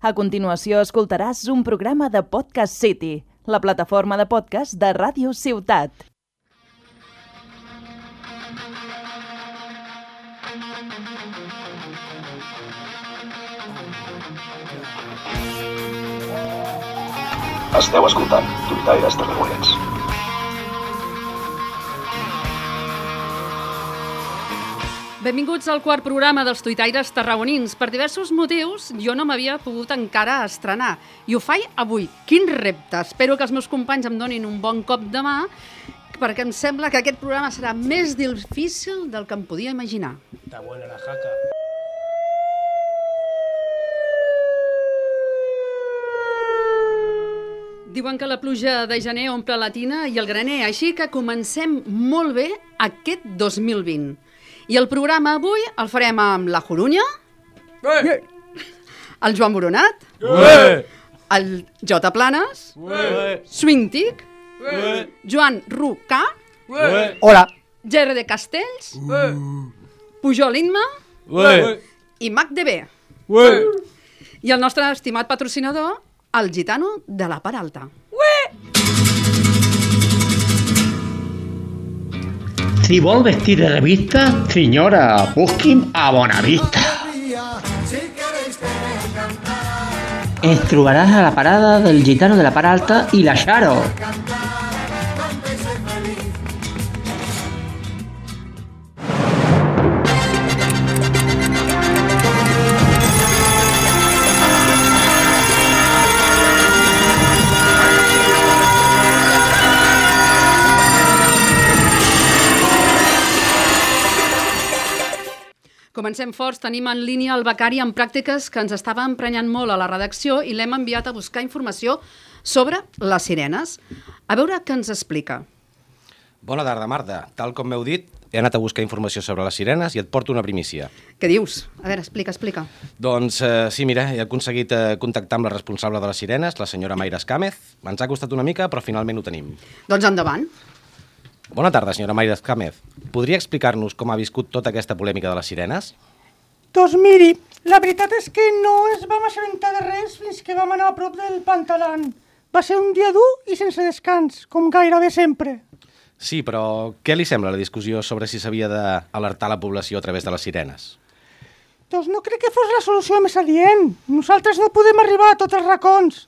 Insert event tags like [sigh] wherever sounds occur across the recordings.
A continuació escoltaràs un programa de Podcast City, la plataforma de podcast de Ràdio Ciutat. Esteu escoltant Tuitaires Tarragonets. Benvinguts al quart programa dels tuitaires tarragonins. Per diversos motius, jo no m'havia pogut encara estrenar. I ho faig avui. Quin repte! Espero que els meus companys em donin un bon cop de mà, perquè em sembla que aquest programa serà més difícil del que em podia imaginar. Está buena la jaca. Diuen que la pluja de gener omple la tina i el graner, així que comencem molt bé aquest 2020. I el programa avui el farem amb la Jorunya, Eh! el Joan Boronat, Eh! el Jota Planes, Eh! Swingtic, Eh! Joan Rucà, Eh! Hola. Gerre de Castells, Eh! Pujol Inma Eh! i Mac DB. Eh! I el nostre estimat patrocinador, el gitano de la part Si vol vestir de revista, senyora, busqui'm a Bonavista. Ens a la parada del Gitano de la Part Alta i la Xaro. Comencem forts, tenim en línia el becari en pràctiques que ens estava emprenyant molt a la redacció i l'hem enviat a buscar informació sobre les sirenes. A veure què ens explica. Bona tarda, Marta. Tal com m'heu dit, he anat a buscar informació sobre les sirenes i et porto una primícia. Què dius? A veure, explica, explica. Doncs eh, sí, mira, he aconseguit eh, contactar amb la responsable de les sirenes, la senyora Mayra Escàmez. Ens ha costat una mica, però finalment ho tenim. Doncs endavant. Bona tarda, senyora Mayra Escàmez. Podria explicar-nos com ha viscut tota aquesta polèmica de les sirenes? Doncs miri, la veritat és que no ens vam assabentar de res fins que vam anar a prop del Pantalan. Va ser un dia dur i sense descans, com gairebé sempre. Sí, però què li sembla la discussió sobre si s'havia d'alertar la població a través de les sirenes? Doncs no crec que fos la solució més adient. Nosaltres no podem arribar a tots els racons.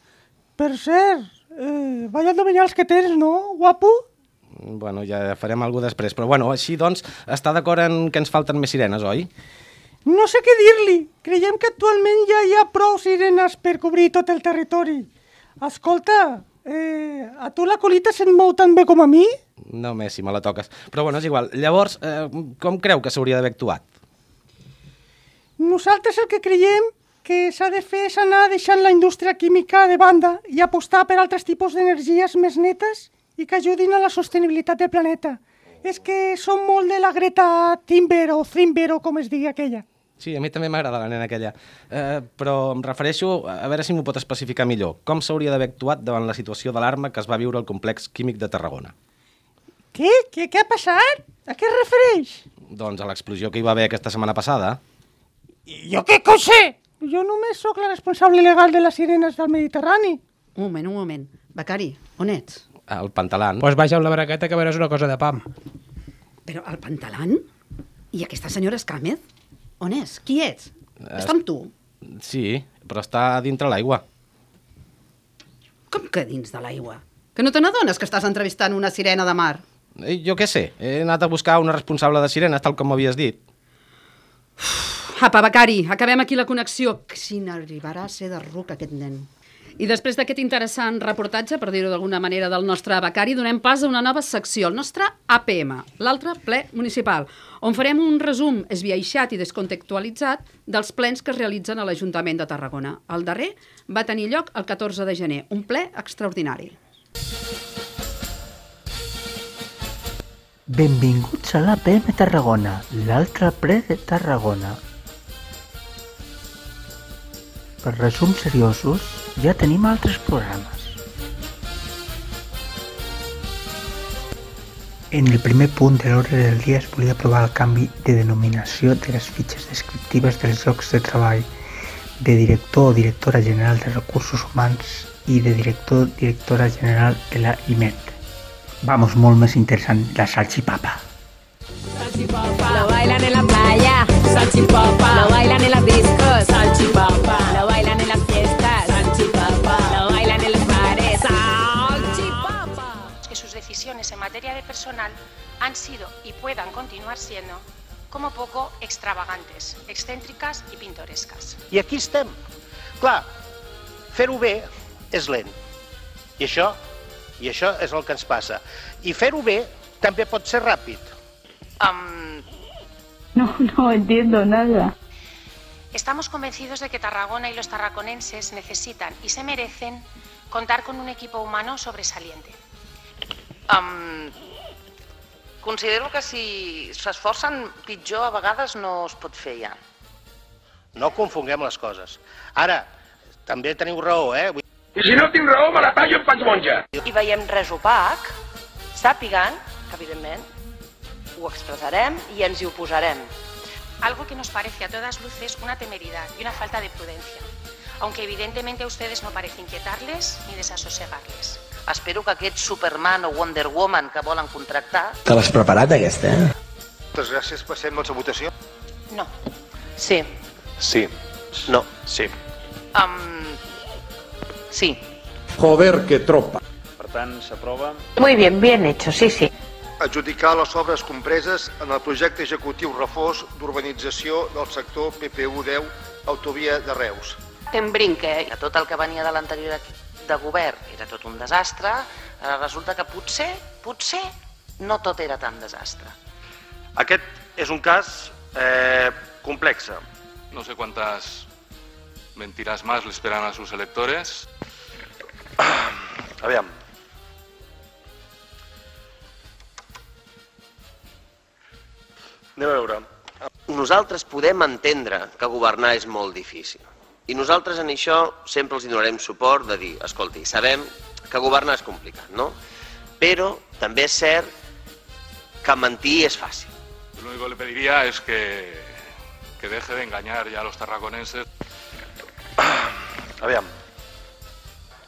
Per cert, eh, vaya abdominals que tens, no, guapo? Bueno, ja farem alguna després, però bueno, així doncs, està d'acord en que ens falten més sirenes, oi? No sé què dir-li. Creiem que actualment ja hi ha prou sirenes per cobrir tot el territori. Escolta, eh, a tu la colita se't mou tan bé com a mi? No més, si me la toques. Però bueno, és igual. Llavors, eh, com creu que s'hauria d'haver actuat? Nosaltres el que creiem que s'ha de fer és anar deixant la indústria química de banda i apostar per altres tipus d'energies més netes i que ajudin a la sostenibilitat del planeta. És que som molt de la Greta Timber o Thimber o com es digui aquella. Sí, a mi també m'agrada la nena aquella. Eh, però em refereixo, a veure si m'ho pot especificar millor, com s'hauria d'haver actuat davant la situació d'alarma que es va viure al complex químic de Tarragona? Què? Què, què ha passat? A què es refereix? Doncs a l'explosió que hi va haver aquesta setmana passada. I jo què co sé? Jo només sóc la responsable legal de les sirenes del Mediterrani. Un moment, un moment. Becari, on ets? Al Pantalan. Pues baixa amb la braqueta que veuràs una cosa de pam. Però al Pantalan? I aquesta senyora Escàmez? On és? Qui ets? Eh, Està amb tu? Sí, però està dintre l'aigua. Com que dins de l'aigua? Que no te n'adones que estàs entrevistant una sirena de mar? Eh, jo què sé, he anat a buscar una responsable de sirenes, tal com m'havies dit. Apa, Becari, acabem aquí la connexió. Si n'arribarà a ser de ruc aquest nen. I després d'aquest interessant reportatge, per dir-ho d'alguna manera, del nostre becari, donem pas a una nova secció, el nostre APM, l'altre ple municipal, on farem un resum esbiaixat i descontextualitzat dels plens que es realitzen a l'Ajuntament de Tarragona. El darrer va tenir lloc el 14 de gener, un ple extraordinari. Benvinguts a l'APM Tarragona, l'altre ple de Tarragona. Per resums seriosos, ja tenim altres programes. En el primer punt de l'ordre del dia es volia aprovar el canvi de denominació de les fitxes descriptives dels llocs de treball. de director o directora general de recursos humans y de director directora general de la IMET. Vamos, molt més interessant, la salchipapa. Lo bailan en la playa, salchipapa. Lo bailan en las discos, salchipapa. Lo bailan en las fiestas, salchipapa. Lo bailan en los bares, salchipapa. que sus decisiones en materia de personal han sido y puedan continuar siendo, como poco, extravagantes, excéntricas y pintorescas. I aquí estem. Clar, fer-ho bé és lent. I això, i això és el que ens passa. I fer-ho bé també pot ser ràpid. Am, No, no entiendo nada. estamos convencidos de que Tarragona y los tarraconenses necesitan y se merecen contar con un equipo humano sobresaliente. Um, considero que si s'esforcen pitjor, a vegades no es pot fer ja. No confonguem les coses. Ara, també teniu raó, eh? Vull... I si no tinc raó, me la tallo en pans monja. I veiem res opac, sàpiguen que, evidentment, ho expressarem i ens hi oposarem. Algo que nos parece a todas luces una temeridad y una falta de prudencia, aunque evidentemente a ustedes no parece inquietarles ni desasosegarles. Espero que aquest Superman o Wonder Woman que volen contractar... Te l'has preparat, aquesta, eh? Moltes gràcies. Passem doncs a votació. No. Sí. Sí. No. Sí. Um, sí. Joder, que tropa. Per tant, s'aprova. Muy bien, bien hecho, sí, sí. Adjudicar les obres compreses en el projecte executiu reforç d'urbanització del sector PPU 10 Autovia de Reus. Fem brinque, que tot el que venia de l'anterior de govern era tot un desastre, ara resulta que potser, potser, no tot era tan desastre. Aquest és un cas eh, complex. No sé cuántas mentiras más le esperan a sus electores. Aviam. Anem a veure. Nosaltres podem entendre que governar és molt difícil. I nosaltres en això sempre els donarem suport de dir, escolti, sabem que governar és complicat, no? Però també és cert que mentir és fàcil. Lo único que le pediría es que, que deje de engañar ya a los tarraconenses. Aviam.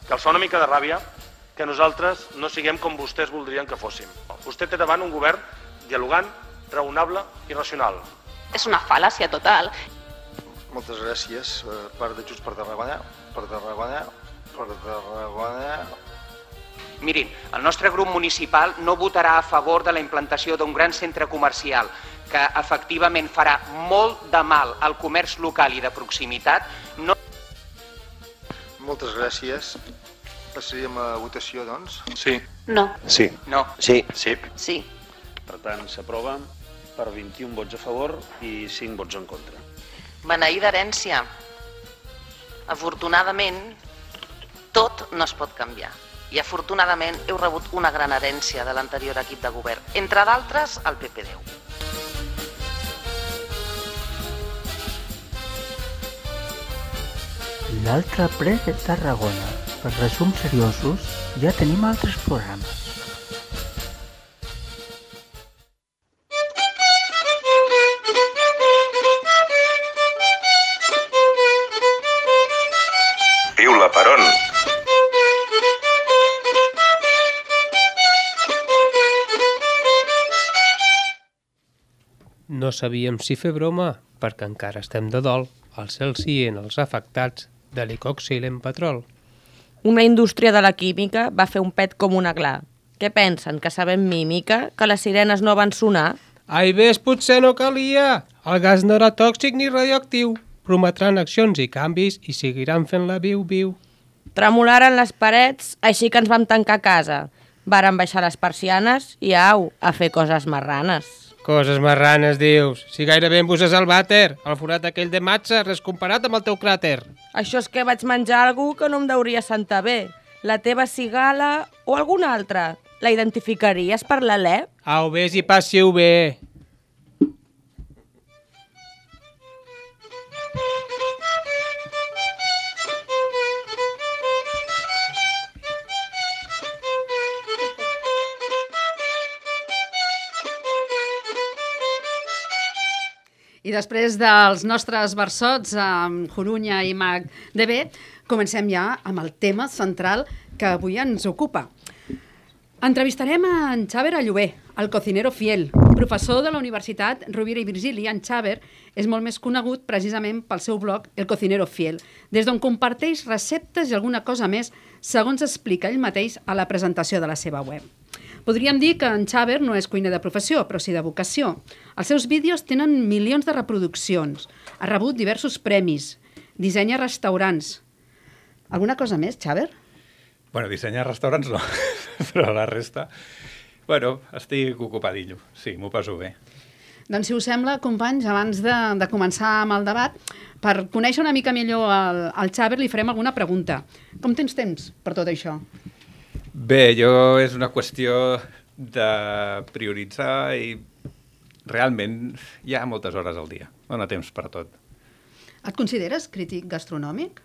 Que els fa una mica de ràbia que nosaltres no siguem com vostès voldrien que fóssim. Vostè té davant un govern dialogant, raonable i racional. És una fal·làcia total. Moltes gràcies per part de Junts per Tarragona, per Tarragona, per Tarragona... Mirin, el nostre grup municipal no votarà a favor de la implantació d'un gran centre comercial que efectivament farà molt de mal al comerç local i de proximitat. No... Moltes gràcies. Passaríem a votació, doncs? Sí. No. Sí. No. Sí. Sí. Sí. Per tant, s'aprova per 21 vots a favor i 5 vots en contra. Beneïda herència. Afortunadament, tot no es pot canviar. I afortunadament heu rebut una gran herència de l'anterior equip de govern, entre d'altres el PP10. L'altre ple de Tarragona. Per resums seriosos, ja tenim altres programes. Sabíem si fer broma, perquè encara estem de dol. Al cel cien els afectats de l'icòxil en petrol. Una indústria de la química va fer un pet com una gla. Què pensen, que sabem mímica? Que les sirenes no van sonar? Ai, ves, potser no calia. El gas no era tòxic ni radioactiu. Prometran accions i canvis i seguiran fent-la viu-viu. Tremolaren les parets, així que ens vam tancar a casa. Varen baixar les persianes i au, a fer coses marranes. Coses marranes, dius. Si gairebé em busses el vàter, el forat aquell de matxa, res comparat amb el teu cràter. Això és que vaig menjar algú que no em deuria sentar bé. La teva cigala o alguna altra. La identificaries per l'alè? Au, ves i passiu bé. I després dels nostres versots amb Jorunya i Mag DB, comencem ja amb el tema central que avui ens ocupa. Entrevistarem a en Xaver Allové, el cocinero fiel, professor de la Universitat Rovira i Virgili. En Xaver és molt més conegut precisament pel seu blog El cocinero fiel, des d'on comparteix receptes i alguna cosa més, segons explica ell mateix a la presentació de la seva web. Podríem dir que en Xaver no és cuiner de professió, però sí de vocació. Els seus vídeos tenen milions de reproduccions, ha rebut diversos premis, dissenya restaurants. Alguna cosa més, Xaver? Bueno, dissenyar restaurants no, [laughs] però la resta... Bueno, estic ocupadillo, sí, m'ho passo bé. Doncs si us sembla, companys, abans de, de començar amb el debat, per conèixer una mica millor el, el Xaver li farem alguna pregunta. Com tens temps per tot això? Bé, jo és una qüestió de prioritzar i realment hi ha moltes hores al dia. Dóna temps per tot. Et consideres crític gastronòmic?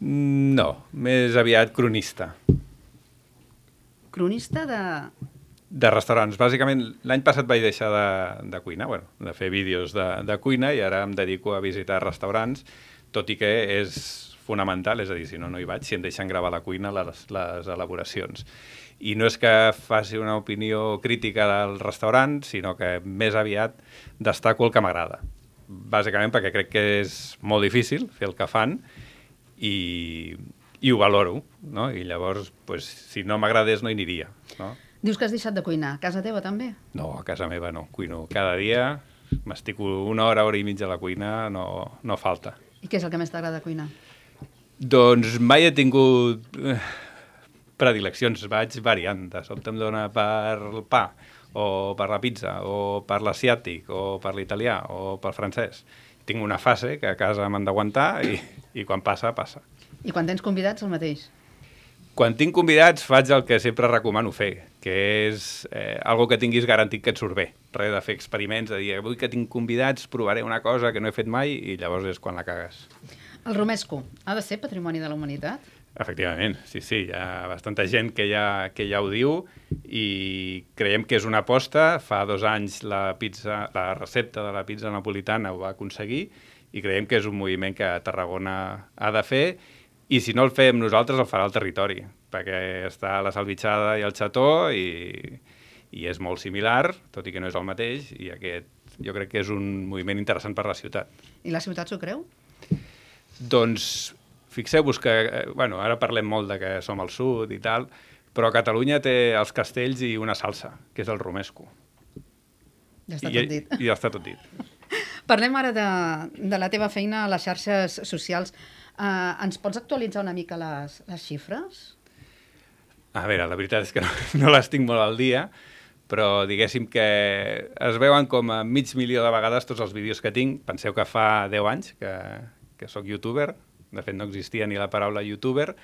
No, més aviat cronista. Cronista de... De restaurants. Bàsicament, l'any passat vaig deixar de, de cuinar, bueno, de fer vídeos de, de cuina i ara em dedico a visitar restaurants, tot i que és fonamental, és a dir, si no, no hi vaig, si em deixen gravar la cuina, les, les elaboracions. I no és que faci una opinió crítica del restaurant, sinó que més aviat destaco el que m'agrada. Bàsicament perquè crec que és molt difícil fer el que fan i, i ho valoro, no? I llavors, pues, si no m'agradés, no hi aniria, no? Dius que has deixat de cuinar. A casa teva també? No, a casa meva no. Cuino cada dia, m'estico una hora, hora i mitja a la cuina, no, no falta. I què és el que més t'agrada cuinar? Doncs mai he tingut eh, predileccions, vaig variant. De sobte em dóna per el pa, o per la pizza, o per l'asiàtic, o per l'italià, o pel francès. Tinc una fase que a casa m'han d'aguantar i, i quan passa, passa. I quan tens convidats, el mateix? Quan tinc convidats faig el que sempre recomano fer, que és eh, algo que tinguis garantit que et surt bé. Res de fer experiments, de dir, avui que tinc convidats provaré una cosa que no he fet mai i llavors és quan la cagues. El romesco ha de ser patrimoni de la humanitat? Efectivament, sí, sí, hi ha bastanta gent que ja, que ja ho diu i creiem que és una aposta. Fa dos anys la, pizza, la recepta de la pizza napolitana ho va aconseguir i creiem que és un moviment que Tarragona ha de fer i si no el fem nosaltres el farà el territori, perquè està la salvitxada i el xató i, i és molt similar, tot i que no és el mateix, i aquest jo crec que és un moviment interessant per la ciutat. I la ciutat s'ho creu? Doncs fixeu-vos que, eh, bueno, ara parlem molt de que som al sud i tal, però Catalunya té els castells i una salsa, que és el romesco. Ja està I, tot dit. I ja està tot dit. [laughs] Parlem ara de, de la teva feina a les xarxes socials. Uh, ens pots actualitzar una mica les, les xifres? A veure, la veritat és que no, [laughs] no les tinc molt al dia, però diguéssim que es veuen com a mig milió de vegades tots els vídeos que tinc. Penseu que fa 10 anys que, que sóc youtuber, de fet no existia ni la paraula youtuber,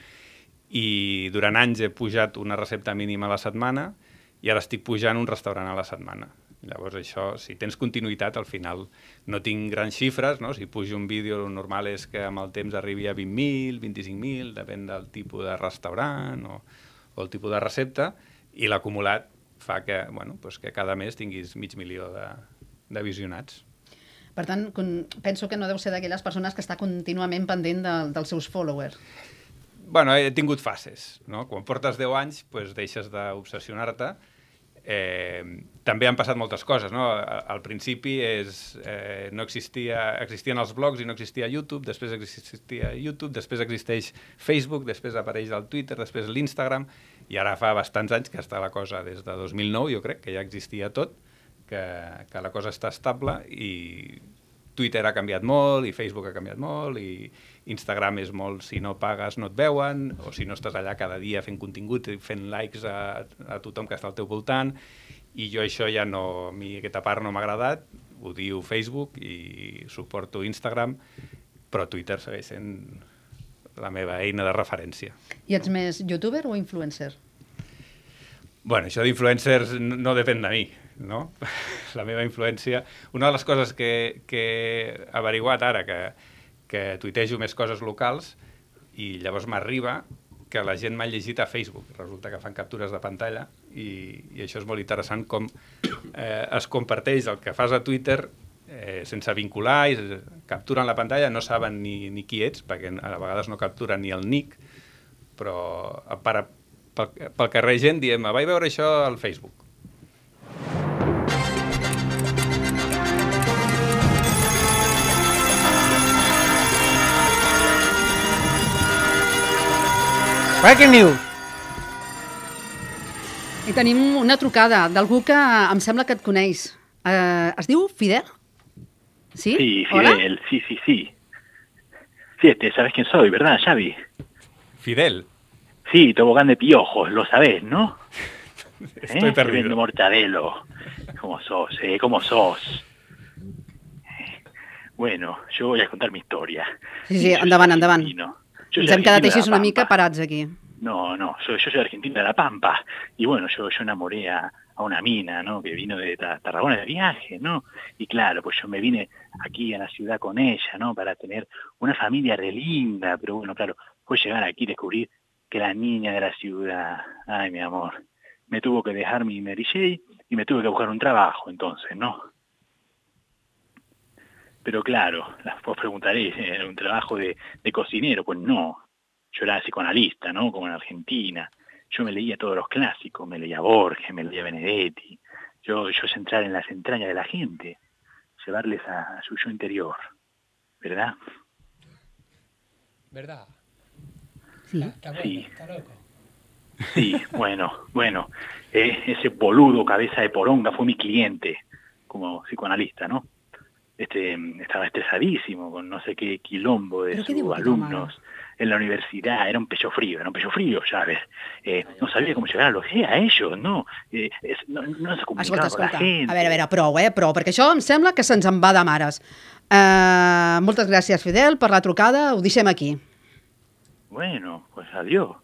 i durant anys he pujat una recepta mínima a la setmana i ara estic pujant un restaurant a la setmana. Llavors això, si tens continuïtat, al final no tinc grans xifres, no? si pujo un vídeo, el normal és que amb el temps arribi a 20.000, 25.000, depèn del tipus de restaurant o, o el tipus de recepta, i l'acumulat fa que, bueno, pues que cada mes tinguis mig milió de, de visionats. Per tant, penso que no deu ser d'aquelles persones que està contínuament pendent de, dels seus followers. Bueno, he tingut fases, no? Quan portes 10 anys, pues deixes d'obsessionar-te, eh, també han passat moltes coses, no? Al principi és, eh, no existia, existien els blogs i no existia YouTube, després existia YouTube, després existeix Facebook, després apareix el Twitter, després l'Instagram, i ara fa bastants anys que està la cosa, des de 2009 jo crec, que ja existia tot, que, que la cosa està estable i Twitter ha canviat molt i Facebook ha canviat molt i Instagram és molt si no pagues no et veuen o si no estàs allà cada dia fent contingut i fent likes a, a tothom que està al teu voltant i jo això ja no, a mi aquesta part no m'ha agradat, ho diu Facebook i suporto Instagram, però Twitter segueix sent la meva eina de referència. I ets més youtuber o influencer? Bueno, això d'influencers no, no depèn de mi, no? [laughs] La meva influència... Una de les coses que, que he averiguat ara, que, que tuitejo més coses locals, i llavors m'arriba que la gent m'ha llegit a Facebook. Resulta que fan captures de pantalla i, i això és molt interessant com eh, es comparteix el que fas a Twitter eh, sense vincular, i capturen la pantalla, no saben ni, ni qui ets, perquè a vegades no capturen ni el nick, però per, pel, pel carrer gent diem, "Ah, vaig veure això al Facebook. Breaking news! I tenim una trucada d'algú que em sembla que et coneix. Uh, es diu Fidel? ¿Sí? Sí, Hola? Fidel, sí, sí, sí. Sí, este, ¿sabes quién soy, verdad, Xavi? Fidel. Sí, tobogán de piojos, lo sabés, ¿no? [laughs] Estoy ¿Eh? perdido. Mortadelo. ¿Cómo sos, eh? ¿Cómo sos? Eh, Bueno, yo voy a contar mi historia. Sí, sí, endavant, endavant. Yo Ens hem quedat així una mica parats aquí. No, no, yo, yo soy argentino de La Pampa. Y bueno, yo, yo enamoré a, a una mina, ¿no? Que vino de Ta- Tarragona de viaje, ¿no? Y claro, pues yo me vine aquí a la ciudad con ella, ¿no? Para tener una familia re linda. Pero bueno, claro, fue llegar aquí y descubrir que la niña de la ciudad, ay, mi amor, me tuvo que dejar mi Mary Jane y me tuve que buscar un trabajo entonces, ¿no? Pero claro, las- vos preguntaréis, ¿era un trabajo de, de cocinero? Pues no, yo era psicoanalista, ¿no? Como en Argentina. Yo me leía todos los clásicos, me leía Borges, me leía Benedetti. Yo, yo es entrar en las entrañas de la gente, llevarles a, a su yo interior, ¿verdad? ¿Verdad? Sí. Está bueno, Sí. está loco. Sí, bueno, bueno, eh, ese boludo cabeza de poronga fue mi cliente como psicoanalista, ¿no? Este, estaba estresadísimo con no sé qué quilombo de ¿Pero qué sus alumnos en la universidad, era un pecho frío, era un pecho frío, ya ves. Eh, no sabía cómo llegar a los eh, a ellos, no, eh, es- no, no se comunicaba Escolta, con la escolta, gente. a veure, a veure, prou, eh? Prou, perquè això em sembla que se'ns en va de mares. Uh, moltes gràcies, Fidel, per la trucada. Ho deixem aquí. Bueno, pues adiós.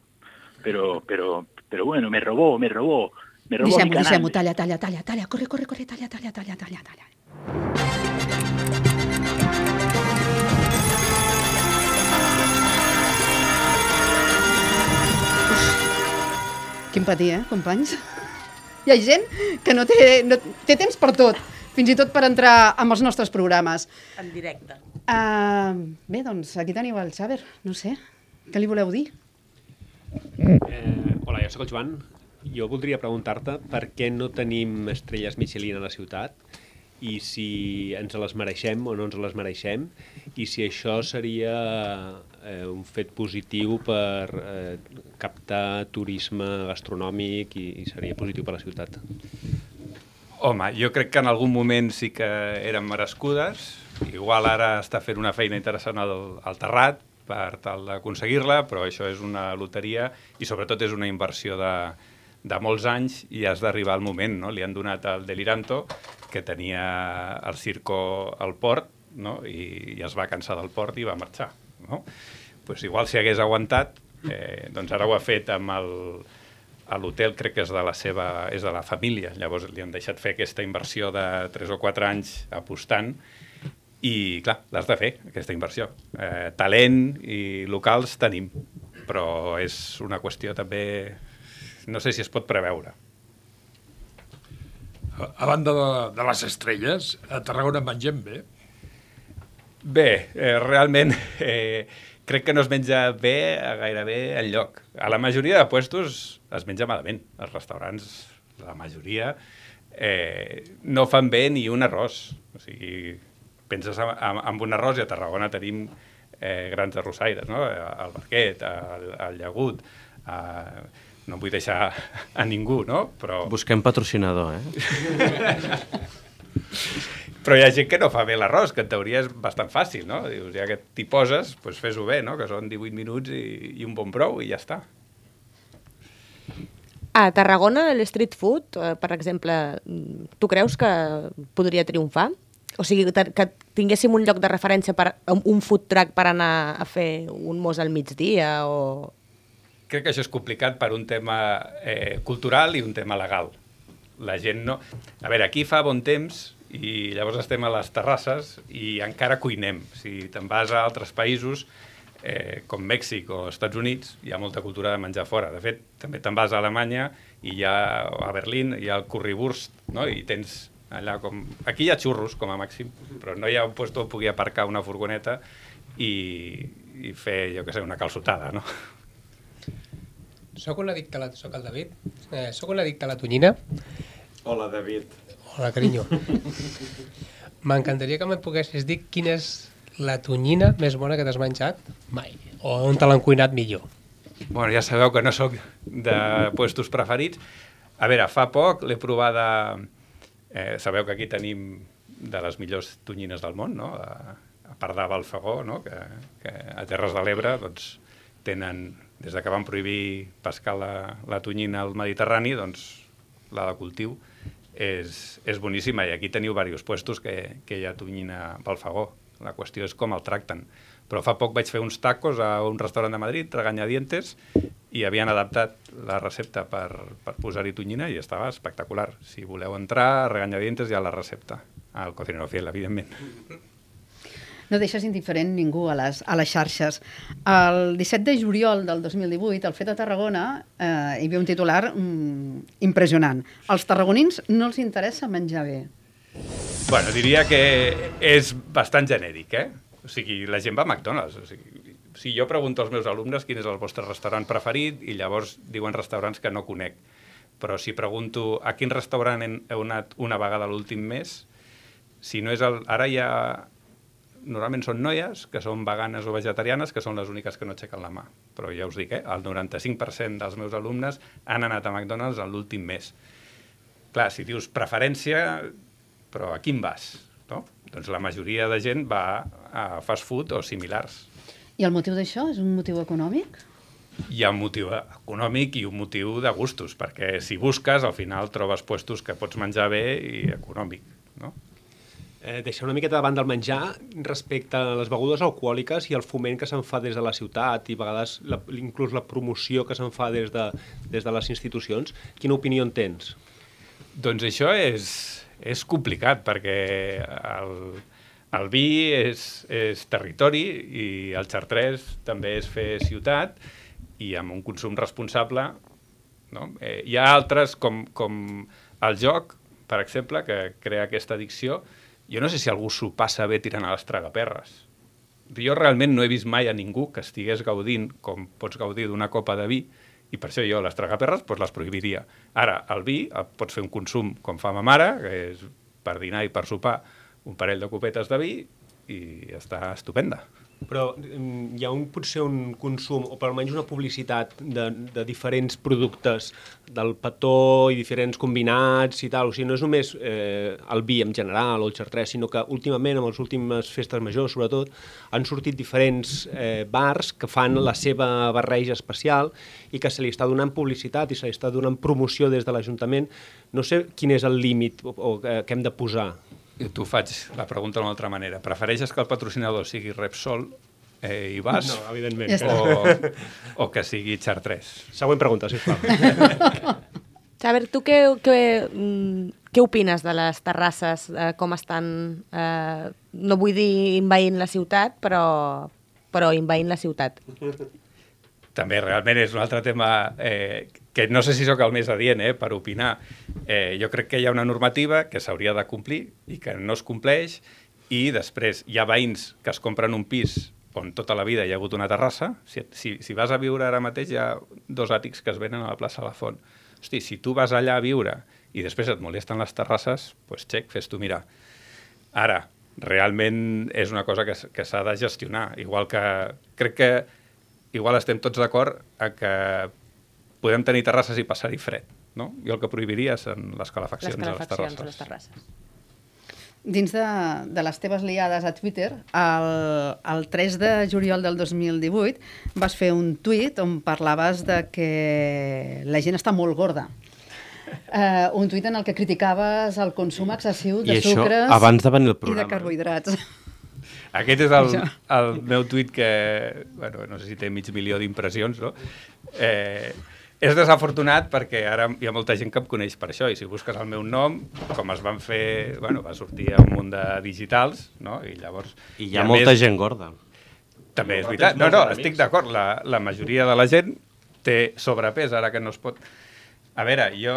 Pero, pero, pero bueno, me robó, me robó, me robó mi Deixem-ho, canal. deixem-ho. Talla, talla, talla, talla. Corre, corre, corre, talla, talla, talla, talla, talla. Quin patí, eh, companys? Hi ha gent que no té, no, té temps per tot, fins i tot per entrar amb els nostres programes. En directe. Uh, bé, doncs aquí teniu el Xaver, no sé, què li voleu dir? Eh, hola, jo sóc el Joan. Jo voldria preguntar-te per què no tenim estrelles Michelin a la ciutat i si ens les mereixem o no ens les mereixem i si això seria eh, un fet positiu per eh, captar turisme gastronòmic i, i seria positiu per la ciutat. Home, jo crec que en algun moment sí que eren merescudes. Igual ara està fent una feina interessant al, al Terrat per tal d'aconseguir-la, però això és una loteria i sobretot és una inversió de, de molts anys i has d'arribar al moment. No? Li han donat al Deliranto, que tenia el circo al port, no? I, i es va cansar del port i va marxar. No? Pues igual si hagués aguantat, eh, doncs ara ho ha fet amb el, a l'hotel crec que és de la seva, és de la família, llavors li han deixat fer aquesta inversió de 3 o 4 anys apostant i, clar, l'has de fer, aquesta inversió. Eh, talent i locals tenim, però és una qüestió també... No sé si es pot preveure. A, banda de, de les estrelles, a Tarragona mengem bé. Bé, eh, realment [laughs] eh, crec que no es menja bé gairebé enlloc. A la majoria de puestos es menja malament. Els restaurants, la majoria, eh, no fan bé ni un arròs. O sigui, penses en, en, en un arròs i a Tarragona tenim eh, grans arrossaires, no? El Barquet, el, el Llagut, eh, no vull deixar a ningú, no? Però... Busquem patrocinador, eh? Però hi ha gent que no fa bé l'arròs, que en teoria és bastant fàcil, no? Dius, ja que t'hi poses, doncs fes-ho bé, no? Que són 18 minuts i, i un bon prou i ja està. A Tarragona, l'street food, eh, per exemple, tu creus que podria triomfar? O sigui, que tinguéssim un lloc de referència per un un food truck per anar a fer un mos al migdia o... Crec que això és complicat per un tema eh, cultural i un tema legal. La gent no... A veure, aquí fa bon temps i llavors estem a les terrasses i encara cuinem. Si te'n vas a altres països, eh, com Mèxic o Estats Units, hi ha molta cultura de menjar fora. De fet, també te'n vas a Alemanya i hi ha, a Berlín hi ha el currywurst, no? i tens Allà com... Aquí hi ha xurros, com a màxim, però no hi ha un lloc on pugui aparcar una furgoneta i, i fer, jo què sé, una calçotada, no? Soc un addicte a la... Soc el David. Eh, soc un addicte a la tonyina. Hola, David. Hola, carinyo. [laughs] M'encantaria que me'n poguessis dir quina és la tonyina més bona que t'has menjat mai. O on te l'han cuinat millor. Bueno, ja sabeu que no sóc de puestos preferits. A veure, fa poc l'he provada... Eh, sabeu que aquí tenim de les millors tonyines del món, no? A, a part de Balfagó, no? que, que a Terres de l'Ebre doncs, tenen, des de que van prohibir pescar la, la tonyina al Mediterrani, doncs la de cultiu és, és boníssima i aquí teniu diversos puestos que, que hi ha tonyina Balfagó. La qüestió és com el tracten. Però fa poc vaig fer uns tacos a un restaurant de Madrid, Traganyadientes, i havien adaptat la recepta per, per posar-hi tonyina i estava espectacular. Si voleu entrar, a Reganyadientes hi ha la recepta. Al cocinero fiel, evidentment. No deixes indiferent ningú a les, a les xarxes. El 17 de juliol del 2018, al Fet de Tarragona, eh, hi havia un titular mm, impressionant. Als tarragonins no els interessa menjar bé. Bueno, diria que és bastant genèric, eh? O sigui, la gent va a McDonald's. O sigui, si jo pregunto als meus alumnes quin és el vostre restaurant preferit i llavors diuen restaurants que no conec. Però si pregunto a quin restaurant heu anat una vegada l'últim mes, si no és el... Ara hi ha normalment són noies que són veganes o vegetarianes, que són les úniques que no aixequen la mà. Però ja us dic, eh, el 95% dels meus alumnes han anat a McDonald's en l'últim mes. Clar, si dius preferència, però a quin vas? No? Doncs la majoria de gent va a fast food o similars. I el motiu d'això és un motiu econòmic? Hi ha un motiu econòmic i un motiu de gustos, perquè si busques, al final trobes puestos que pots menjar bé i econòmic, no? Eh, deixar una miqueta de banda el menjar respecte a les begudes alcohòliques i el foment que se'n fa des de la ciutat i a vegades la, inclús la promoció que se'n fa des de, des de les institucions. Quina opinió en tens? Doncs això és, és complicat perquè el, el vi és, és territori i el xartrès també és fer ciutat i amb un consum responsable no? eh, hi ha altres com, com el joc, per exemple, que crea aquesta addicció, jo no sé si algú s'ho passa bé tirant a les tragaperres. Jo realment no he vist mai a ningú que estigués gaudint com pots gaudir d'una copa de vi i per això jo les tragaperres doncs les prohibiria. Ara, el vi el pots fer un consum com fa ma mare, que és per dinar i per sopar un parell de copetes de vi i està estupenda però mm, hi ha un, potser un consum, o per almenys una publicitat de, de diferents productes del petó i diferents combinats i tal, o sigui, no és només eh, el vi en general o el xartrès, sinó que últimament, amb les últimes festes majors sobretot, han sortit diferents eh, bars que fan la seva barreja especial i que se li està donant publicitat i se li està donant promoció des de l'Ajuntament. No sé quin és el límit o, o, eh, que hem de posar tu faig la pregunta d'una altra manera. Prefereixes que el patrocinador sigui Repsol eh, i vas? No, evidentment. Ja o, o que sigui Chartres? Següent pregunta, sisplau. [laughs] Xaver, tu què, què, mm, què opines de les terrasses, eh, com estan, eh, no vull dir invaint la ciutat, però, però invaint la ciutat? També realment és un altre tema eh, que no sé si sóc el més adient eh, per opinar. Eh, jo crec que hi ha una normativa que s'hauria de complir i que no es compleix i després hi ha veïns que es compren un pis on tota la vida hi ha hagut una terrassa. Si, si, si vas a viure ara mateix hi ha dos àtics que es venen a la plaça La Font. Hosti, si tu vas allà a viure i després et molesten les terrasses, doncs xec, fes tu mirar. Ara, realment és una cosa que, que s'ha de gestionar. Igual que crec que igual estem tots d'acord a que podem tenir terrasses i passar-hi fred. No? Jo el que prohibiria són les calefaccions, les calefaccions a les terrasses. Dins de, de les teves liades a Twitter, el, el 3 de juliol del 2018 vas fer un tuit on parlaves de que la gent està molt gorda. Uh, un tuit en el que criticaves el consum excessiu de I això, sucres abans de venir el i programa. de carbohidrats. Aquest és el, el meu tuit que, bueno, no sé si té mig milió d'impressions, no? Eh, és desafortunat perquè ara hi ha molta gent que em coneix per això i si busques el meu nom, com es van fer, bueno, va sortir a un munt de digitals, no? I llavors... I hi ha molta més, gent gorda. També és veritat. No, no, estic d'acord. La, la majoria de la gent té sobrepès, ara que no es pot... A veure, jo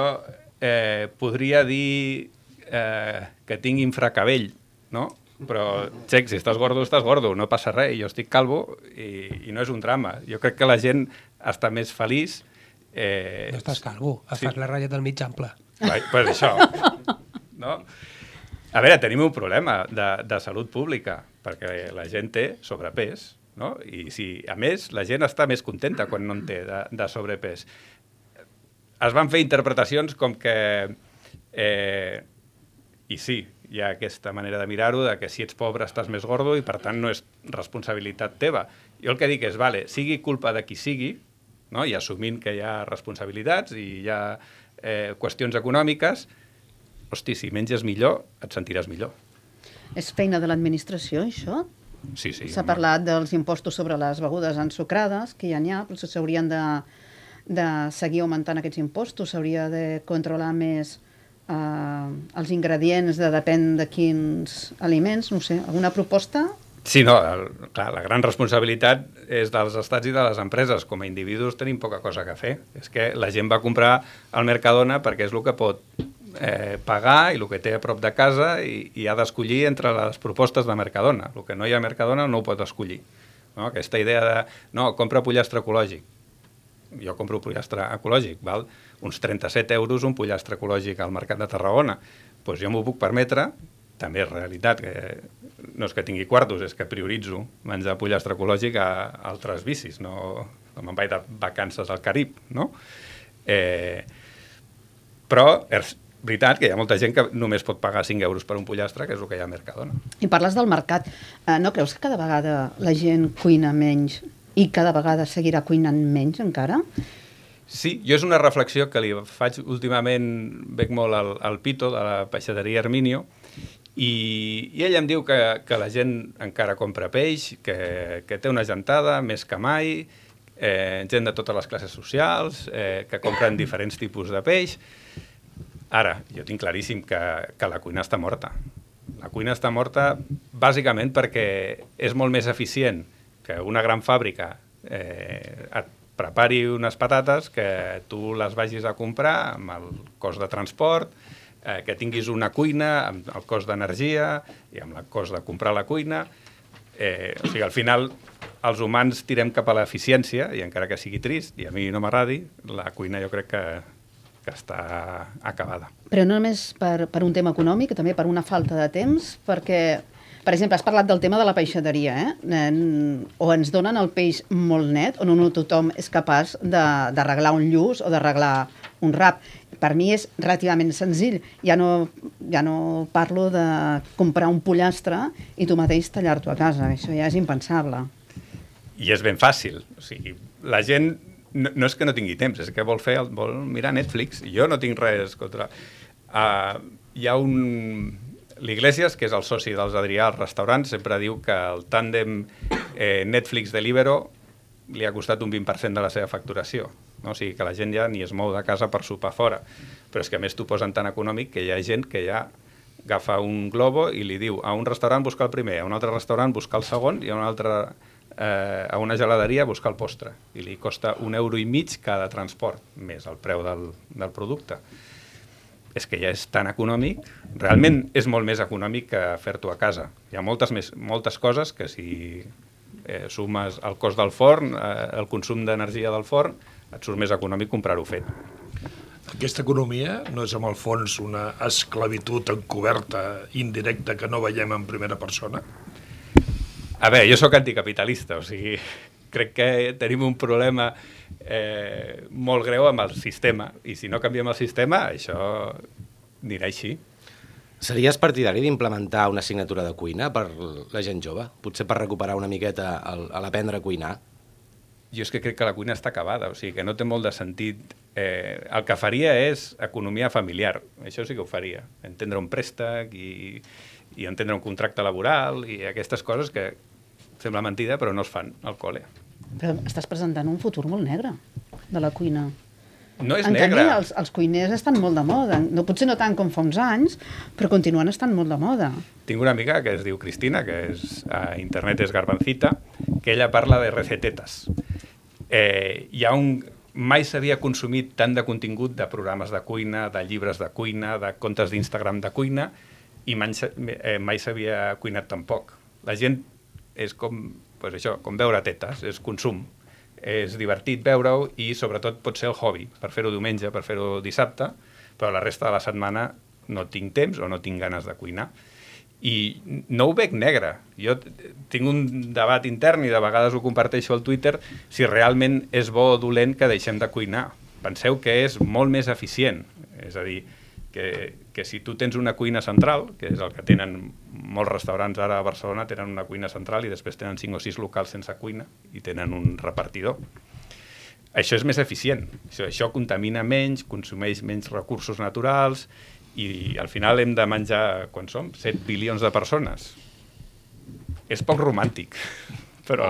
eh, podria dir eh, que tinc infracabell, no? Però, xec, si estàs gordo, estàs gordo, no passa res, jo estic calvo i, i no és un drama. Jo crec que la gent està més feliç... Eh, No estàs calvo, et sí. fas la ratlla del mig ample. Vai, pues això, [laughs] no? A veure, tenim un problema de, de salut pública, perquè la gent té sobrepès, no? I si, a més, la gent està més contenta quan no en té de, de sobrepès. Es van fer interpretacions com que... Eh, I sí, hi ha aquesta manera de mirar-ho, de que si ets pobre estàs més gordo i, per tant, no és responsabilitat teva. Jo el que dic és, vale, sigui culpa de qui sigui, no? i assumint que hi ha responsabilitats i hi ha eh, qüestions econòmiques, hosti, si menges millor, et sentiràs millor. És feina de l'administració, això? Sí, sí. S'ha parlat dels impostos sobre les begudes ensucrades, que ja n'hi ha, però s'haurien de, de seguir augmentant aquests impostos, s'hauria de controlar més eh, els ingredients de depèn de quins aliments, no sé, alguna proposta? Sí, no, el, clar, la gran responsabilitat és dels estats i de les empreses. Com a individus tenim poca cosa que fer. És que la gent va comprar al Mercadona perquè és el que pot eh, pagar i el que té a prop de casa i, i ha d'escollir entre les propostes de Mercadona. El que no hi ha a Mercadona no ho pot escollir. No? Aquesta idea de, no, compra pollastre ecològic. Jo compro pollastre ecològic, val uns 37 euros un pollastre ecològic al Mercat de Tarragona. Doncs pues jo m'ho puc permetre, també és realitat, que no és que tingui quartos, és que prioritzo menjar pollastre ecològic a, altres bicis, no, no me'n vaig de vacances al Carib, no? Eh, però és veritat que hi ha molta gent que només pot pagar 5 euros per un pollastre, que és el que hi ha a Mercadona. I parles del mercat. Eh, no creus que cada vegada la gent cuina menys i cada vegada seguirà cuinant menys encara? Sí, jo és una reflexió que li faig últimament, veig molt al, al Pito, de la peixateria Herminio, i, i ell em diu que, que la gent encara compra peix, que, que té una gentada més que mai, eh, gent de totes les classes socials, eh, que compren [coughs] diferents tipus de peix. Ara, jo tinc claríssim que, que la cuina està morta. La cuina està morta bàsicament perquè és molt més eficient que una gran fàbrica eh, et prepari unes patates que tu les vagis a comprar amb el cost de transport, eh, que tinguis una cuina amb el cost d'energia i amb el cost de comprar la cuina. Eh, o sigui, al final els humans tirem cap a l'eficiència i encara que sigui trist i a mi no m'agradi, la cuina jo crec que, que està acabada. Però no només per, per un tema econòmic, també per una falta de temps, perquè, per exemple, has parlat del tema de la peixateria, eh? O ens donen el peix molt net, o no, tothom és capaç d'arreglar un lluç o d'arreglar un rap. Per mi és relativament senzill. Ja no, ja no parlo de comprar un pollastre i tu mateix tallar-t'ho a casa. Això ja és impensable. I és ben fàcil. O sigui, la gent no, no és que no tingui temps, és que vol fer vol mirar Netflix. Jo no tinc res contra... Uh, hi ha un... L'Iglesias, que és el soci dels Adrià al restaurant, sempre diu que el tàndem eh, Netflix-Delibero li ha costat un 20% de la seva facturació. No? O sigui que la gent ja ni es mou de casa per sopar fora. Però és que a més t'ho posen tan econòmic que hi ha gent que ja agafa un globo i li diu a un restaurant buscar el primer, a un altre restaurant buscar el segon i a un altre eh, a una geladeria buscar el postre. I li costa un euro i mig cada transport, més el preu del, del producte. És que ja és tan econòmic, realment és molt més econòmic que fer-t'ho a casa. Hi ha moltes, més, moltes coses que si eh, sumes el cost del forn, eh, el consum d'energia del forn, et surt més econòmic comprar-ho fet. Aquesta economia no és amb el fons una esclavitud encoberta, indirecta, que no veiem en primera persona? A veure, jo sóc anticapitalista, o sigui, [laughs] crec que tenim un problema eh, molt greu amb el sistema, i si no canviem el sistema, això anirà així. Series partidari d'implementar una assignatura de cuina per la gent jove? Potser per recuperar una miqueta l'aprendre a cuinar? Jo és que crec que la cuina està acabada, o sigui que no té molt de sentit. Eh, el que faria és economia familiar, això sí que ho faria. Entendre un préstec i, i entendre un contracte laboral i aquestes coses que sembla mentida però no es fan al col·le. Però estàs presentant un futur molt negre de la cuina. No és en negre. canvi, els, els cuiners estan molt de moda. No, potser no tant com fa uns anys, però continuen estant molt de moda. Tinc una amiga que es diu Cristina, que és, a internet és Garbancita, que ella parla de recetetes. Eh, hi ha un, mai s'havia consumit tant de contingut de programes de cuina, de llibres de cuina, de comptes d'Instagram de cuina, i mai, eh, mai s'havia cuinat tampoc. La gent és com, pues això, com veure tetes, és consum. És divertit veure-ho i sobretot pot ser el hobby, per fer-ho diumenge, per fer-ho dissabte, però la resta de la setmana no tinc temps o no tinc ganes de cuinar. I no ho veig negre. Jo tinc un debat intern i de vegades ho comparteixo al Twitter si realment és bo o dolent que deixem de cuinar. Penseu que és molt més eficient. És a dir, que, que si tu tens una cuina central, que és el que tenen molts restaurants ara a Barcelona, tenen una cuina central i després tenen 5 o 6 locals sense cuina i tenen un repartidor. Això és més eficient. Això, això contamina menys, consumeix menys recursos naturals i al final hem de menjar, quan som? 7 bilions de persones. És poc romàntic, però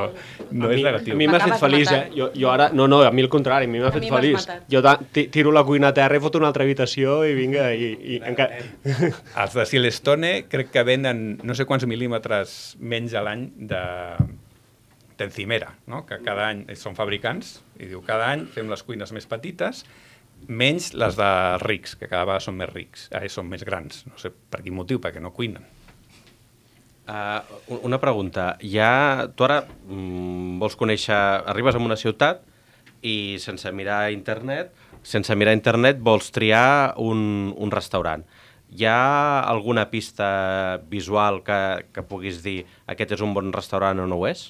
no és negatiu. A mi m'ha fet feliç, eh? Jo, jo ara... No, no, a mi al contrari, a mi m'ha fet mi feliç. matat. Jo tiro la cuina a terra i foto una altra habitació i vinga, i, i encara... [laughs] Els de Silestone crec que venen no sé quants mil·límetres menys a l'any de d'encimera, no? que cada any són fabricants, i diu cada any fem les cuines més petites, menys les de rics, que cada vegada són més rics, eh, són més grans. No sé per quin motiu, perquè no cuinen. Uh, una pregunta. Ja, tu ara mm, vols conèixer... Arribes a una ciutat i sense mirar internet, sense mirar internet vols triar un, un restaurant. Hi ha alguna pista visual que, que puguis dir aquest és un bon restaurant o no ho és?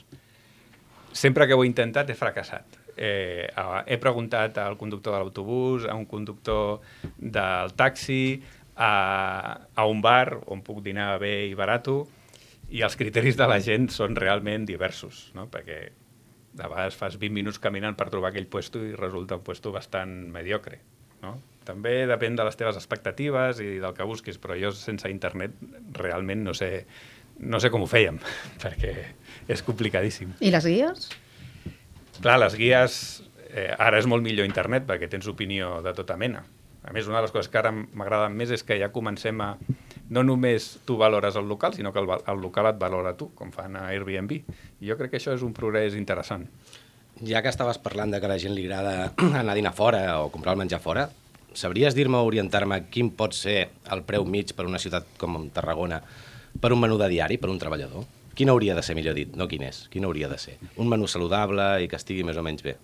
Sempre que ho he intentat he fracassat. Eh, he preguntat al conductor de l'autobús, a un conductor del taxi, a, a un bar on puc dinar bé i barato, i els criteris de la gent són realment diversos, no? perquè de vegades fas 20 minuts caminant per trobar aquell puesto i resulta un puesto bastant mediocre. No? També depèn de les teves expectatives i del que busquis, però jo sense internet realment no sé, no sé com ho fèiem, [laughs] perquè és complicadíssim. I les guies? Clar, les guies... Eh, ara és molt millor internet perquè tens opinió de tota mena. A més, una de les coses que ara m'agraden més és que ja comencem a... No només tu valores el local, sinó que el, el local et valora tu, com fan a Airbnb. I jo crec que això és un progrés interessant. Ja que estaves parlant de que a la gent li agrada [clears throat] anar a dinar fora o comprar el menjar fora, sabries dir-me o orientar-me quin pot ser el preu mig per una ciutat com Tarragona per un menú de diari, per un treballador? Quin hauria de ser, millor dit, no quin és, quin hauria de ser? Un menú saludable i que estigui més o menys bé.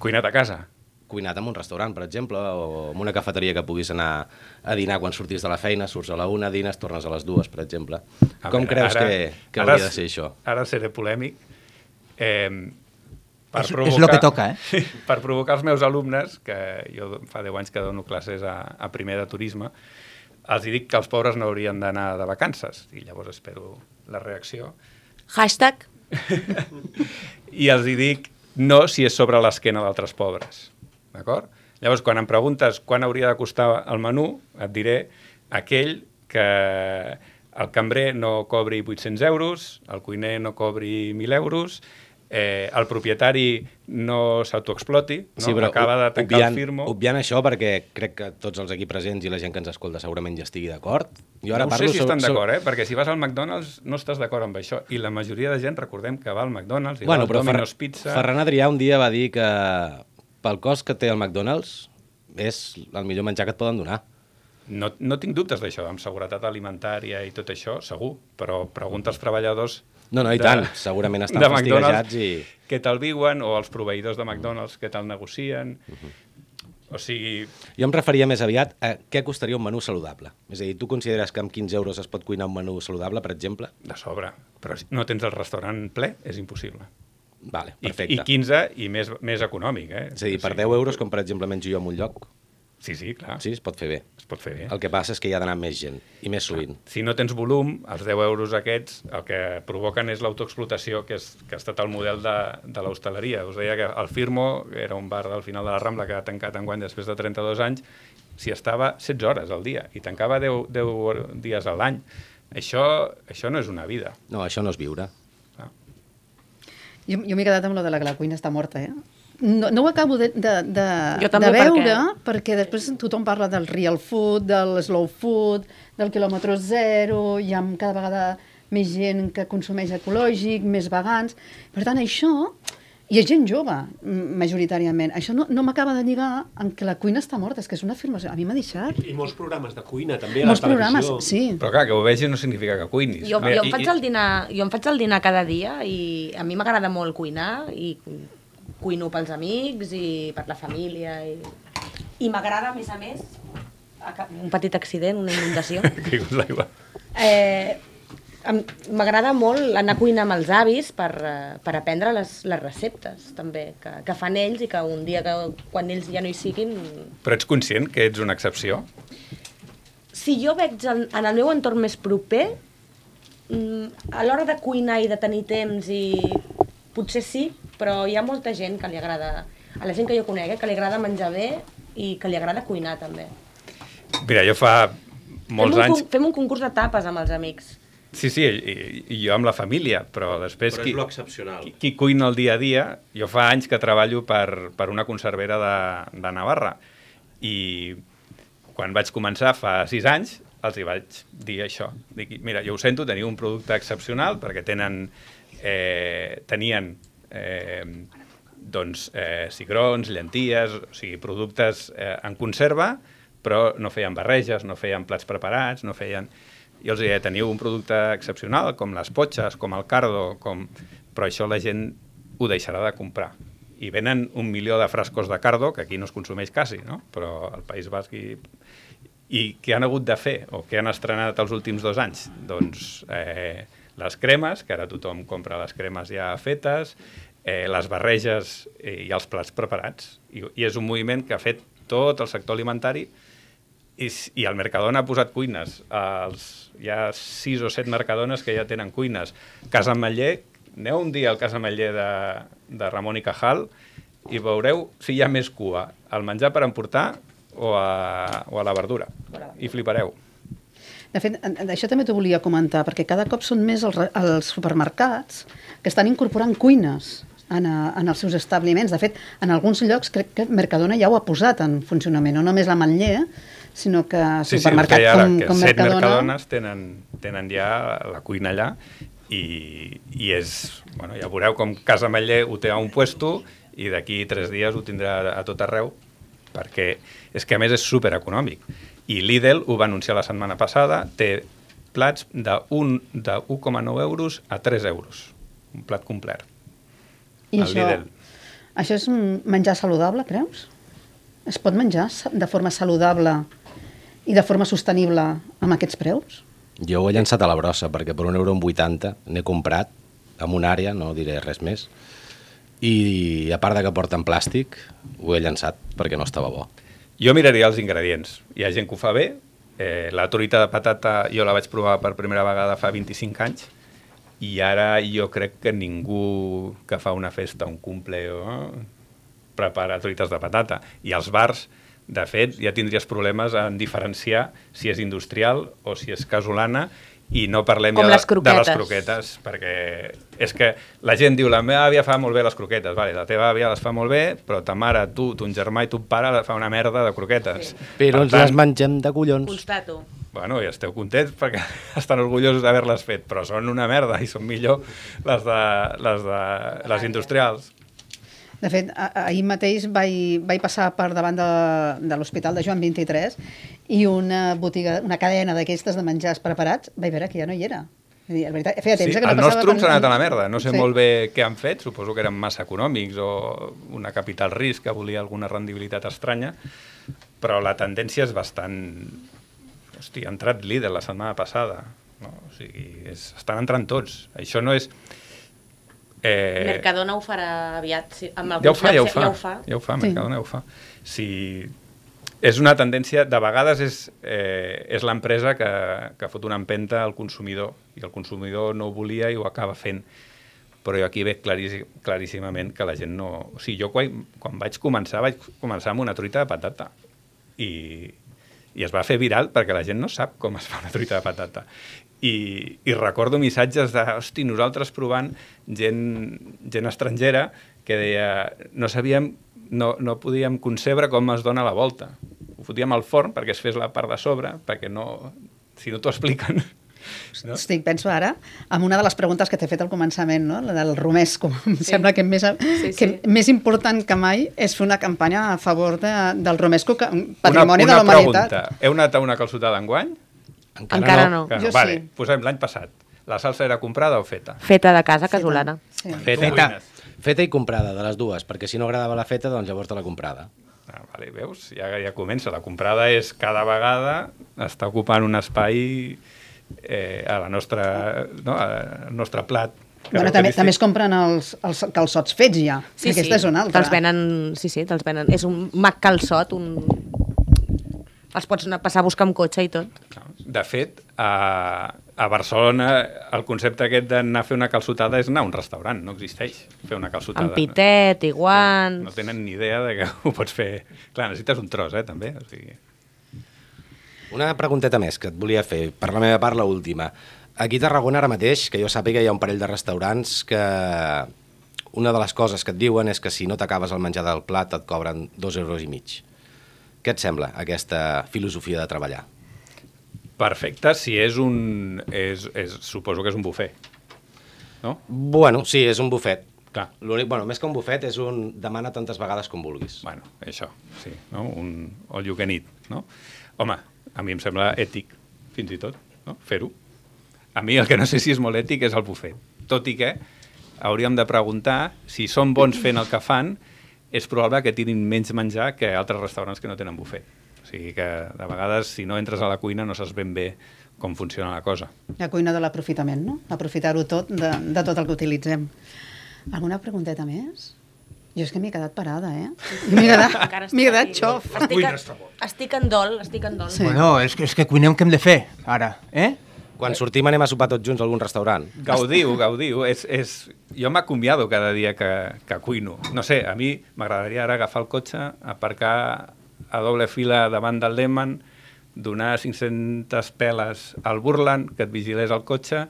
Cuinat a casa? Cuinat en un restaurant, per exemple, o en una cafeteria que puguis anar a dinar quan sortis de la feina, surts a la una, dines, tornes a les dues, per exemple. A Com veure, creus ara- que, que ara hauria de ser això? Ara seré polèmic. Eh, per És- és lo que toca, eh? [laughs] per provocar els meus alumnes, que jo fa 10 anys que dono classes a, a primer de turisme, els dic que els pobres no haurien d'anar de vacances. I llavors espero la reacció. Hashtag [laughs] I els hi dic no si és sobre l'esquena d'altres pobres. D'acord? Llavors, quan em preguntes quan hauria de costar el menú, et diré aquell que el cambrer no cobri 800 euros, el cuiner no cobri 1.000 euros, eh, el propietari no s'autoexploti, no? Sí, però acaba de tancar obviant, el firmo... Obviant això, perquè crec que tots els aquí presents i la gent que ens escolta segurament ja estigui d'acord. Jo ara no parlo sé si estan d'acord, eh? perquè si vas al McDonald's no estàs d'acord amb això. I la majoria de gent, recordem que va al McDonald's i Bueno, va al Fer Domino's Pizza... Ferran Adrià un dia va dir que pel cost que té el McDonald's és el millor menjar que et poden donar. No, no tinc dubtes d'això, amb seguretat alimentària i tot això, segur, però pregunta als treballadors... No, no, i tant, segurament estan de fastiguejats i- Què tal viuen, o els proveïdors de McDonald's què tal negocien... O sigui, Jo em referia més aviat a què costaria un menú saludable. És a dir, tu consideres que amb 15 euros es pot cuinar un menú saludable, per exemple? de sobre. Però si no tens el restaurant ple, és impossible. Vale, I, perfecte. I 15 i més, més econòmic, eh? És a dir, per 10 euros, com per exemple menjo jo en un lloc, Sí, sí, clar. sí, es pot fer bé. Es pot fer bé. El que passa és que hi ha d'anar més gent, i més sovint. Si no tens volum, els 10 euros aquests el que provoquen és l'autoexplotació, que, és, que ha estat el model de, de l'hostaleria. Us deia que el Firmo, que era un bar del final de la Rambla que ha tancat enguany després de 32 anys, s'hi estava 16 hores al dia i tancava 10, 10 dies a l'any. Això, això no és una vida. No, això no és viure. Jo, jo m'he quedat amb lo de la que la cuina està morta, eh? No, no ho acabo de, de, de, de veure, perquè- perquè després tothom parla del real food, del slow food, del quilòmetre zero, hi ha cada vegada més gent que consumeix ecològic, més vegans. Per tant, això I és gent jove, majoritàriament. Això no, no m'acaba de lligar amb que la cuina està morta, és que és una afirmació. A mi m'ha deixat. I molts programes de cuina, també, a Molts la televisió. programes, sí. Però clar, que ho vegis no significa que cuinis. Jo, Mira, jo, em i- faig el dinar, jo em faig el dinar cada dia i a mi m'agrada molt cuinar i cuino pels amics i per la família i, i m'agrada, a més a més, un petit accident, una inundació. [laughs] Caigut l'aigua. Eh, M'agrada molt anar a cuinar amb els avis per, eh, per aprendre les, les receptes, també, que, que fan ells i que un dia, que, quan ells ja no hi siguin... Però ets conscient que ets una excepció? Si jo veig en, en el meu entorn més proper, mm, a l'hora de cuinar i de tenir temps i potser sí, però hi ha molta gent que li agrada, a la gent que jo conec, que li agrada menjar bé i que li agrada cuinar també. Mira, jo fa molts fem un, anys... Fem un concurs de tapes amb els amics. Sí, sí, i, jo amb la família, però després... Però és qui, excepcional. Qui, qui cuina el dia a dia, jo fa anys que treballo per, per una conservera de, de Navarra i quan vaig començar fa sis anys els hi vaig dir això. Dic, mira, jo ho sento, teniu un producte excepcional perquè tenen, eh, tenien eh, doncs, eh, cigrons, llenties, o sigui, productes eh, en conserva, però no feien barreges, no feien plats preparats, no feien... I els deia, teniu un producte excepcional, com les potxes, com el cardo, com... però això la gent ho deixarà de comprar. I venen un milió de frascos de cardo, que aquí no es consumeix quasi, no? però al País Basc i, i què han hagut de fer o què han estrenat els últims dos anys? Doncs eh, les cremes, que ara tothom compra les cremes ja fetes, eh, les barreges eh, i els plats preparats. I, I és un moviment que ha fet tot el sector alimentari i, i el Mercadona ha posat cuines. Els, hi ha sis o set Mercadones que ja tenen cuines. Casa Ametller, aneu un dia al Casa Ametller de, de Ramon i Cajal i veureu si hi ha més cua al menjar per emportar o a, o a la verdura. I flipareu. De fet, això també t'ho volia comentar, perquè cada cop són més els, els supermercats que estan incorporant cuines en, a, en els seus establiments. De fet, en alguns llocs crec que Mercadona ja ho ha posat en funcionament, no només la Manller, sinó que Sí, sí, supermercat us deia ara com, que com set Mercadona... Mercadones tenen, tenen ja la cuina allà i, i és, bueno, ja veureu com Casa Ametller ho té a un puesto i d'aquí tres dies ho tindrà a tot arreu perquè és que a més és supereconòmic i Lidl ho va anunciar la setmana passada té plats de, un- de 1,9 euros a 3 euros un plat complet I això, Lidl. això és menjar saludable, creus? Es pot menjar de forma saludable i de forma sostenible amb aquests preus? Jo ho he llançat a la brossa, perquè per un euro amb 80 n'he comprat, amb una àrea, no diré res més, i a part de que porten plàstic, ho he llançat perquè no estava bo. Jo miraria els ingredients. Hi ha gent que ho fa bé. Eh, la truita de patata jo la vaig provar per primera vegada fa 25 anys i ara jo crec que ningú que fa una festa, un cumple o prepara truites de patata. I als bars, de fet, ja tindries problemes en diferenciar si és industrial o si és casolana i no parlem Com ja les de, de les croquetes. croquetes, perquè és que la gent diu, la meva àvia fa molt bé les croquetes, vale, la teva àvia les fa molt bé, però ta mare, tu, ton germà i ton pare fa una merda de croquetes. Sí. Però ens les mengem de collons. Constato. Bueno, i esteu contents perquè [laughs] estan orgullosos d'haver-les fet, però són una merda i són millor les, de, les, de, les industrials. De fet, ahir mateix vaig, vaig passar per davant de, de l'Hospital de Joan 23 i una botiga, una cadena d'aquestes de menjars preparats, vaig veure que ja no hi era. Dir, la veritat, feia temps Sí, que no el passava... nostre per- s'ha anat a la merda. No sé Sí. molt bé què han fet, suposo que eren massa econòmics o una capital risc que volia alguna rendibilitat estranya, però la tendència és bastant... Hosti, ha entrat líder la setmana passada. No? O sigui, és, estan entrant tots. Això no és... Eh, Mercadona ho farà aviat. Sí, amb ja ho fa, ja ho fa. Ja ho fa. Ja ho fa, Sí. Mercadona ja ho fa. Si és una tendència, de vegades és, eh, és l'empresa que, que fot una empenta al consumidor i el consumidor no ho volia i ho acaba fent. Però jo aquí veig claríssim, claríssimament que la gent no... O sigui, jo quan, quan vaig començar, vaig començar amb una truita de patata i, i es va fer viral perquè la gent no sap com es fa una truita de patata. I, i recordo missatges de, hosti, nosaltres provant gent, gent estrangera que deia, no sabíem, no, no podíem concebre com es dona la volta. Ho fotíem al forn perquè es fes la part de sobre, perquè no, si no t'ho expliquen, No? Estic, penso ara, en una de les preguntes que t'he fet al començament, no? la del romesco. Em sembla que, més, Sí, que sí. més important que mai és fer una campanya a favor de, del romesco, que, patrimoni una, de la una humanitat. pregunta. Heu anat a una calçotada enguany? Encara no. Que Jo vale, sí. posem l'any passat. La salsa era comprada o feta? Feta de casa, casolana. Sí. Feta. Feta, feta i comprada, de les dues, perquè si no agradava la feta, doncs llavors te la comprada. Ah, vale, veus? Ja, ja comença. La comprada és cada vegada està ocupant un espai eh, a la nostra, no, al nostre plat. Bueno, també, també es compren els, els calçots fets ja. Sí, Aquesta sí, és una altra. Te'ls venen, sí, sí, te'ls venen. És un mac calçot, un... Els pots anar, passar a buscar amb cotxe i tot. De fet, a, a Barcelona el concepte aquest d'anar a fer una calçotada és anar a un restaurant, no existeix fer una calçotada. Amb pitet i guants... No tenen ni idea de que [laughs] ho pots fer... Clar, necessites un tros, eh, també. O sigui... Una pregunteta més que et volia fer, per la meva part, la última. Aquí a Tarragona ara mateix, que jo sàpiga, hi ha un parell de restaurants que una de les coses que et diuen és que si no t'acabes el menjar del plat et cobren dos euros i mig. Què et sembla, aquesta filosofia de treballar? Perfecte, si és un... És, és, suposo que és un bufet. No? Bueno, sí, és un bufet. Clar. L'únic, bueno, més que un bufet és un demana tantes vegades com vulguis. Bueno, això, sí, no? Un all you can eat, no? Home, a mi em sembla ètic, fins i tot, no? fer-ho. A mi el que no sé si és molt ètic és el bufet. Tot i que hauríem de preguntar si són bons fent el que fan, és probable que tirin menys menjar que altres restaurants que no tenen bufet. O sigui que, de vegades, si no entres a la cuina, no saps ben bé com funciona la cosa. La cuina de l'aprofitament, no? Aprofitar-ho tot de, de tot el que utilitzem. Alguna pregunteta més? Jo és que m'he quedat parada, eh? M'he quedat, estic m'he quedat xof. Estic, estic en dol, estic en dol. Sí. Bueno, és que, és que cuinem què hem de fer, ara, eh? Quan sortim anem a sopar tots junts a algun restaurant. Gaudiu, gaudiu. És, és... Jo m'acomiado cada dia que, que cuino. No sé, a mi m'agradaria ara agafar el cotxe, aparcar a doble fila davant del Lehmann, donar 500 peles al Burland, que et vigilés el cotxe,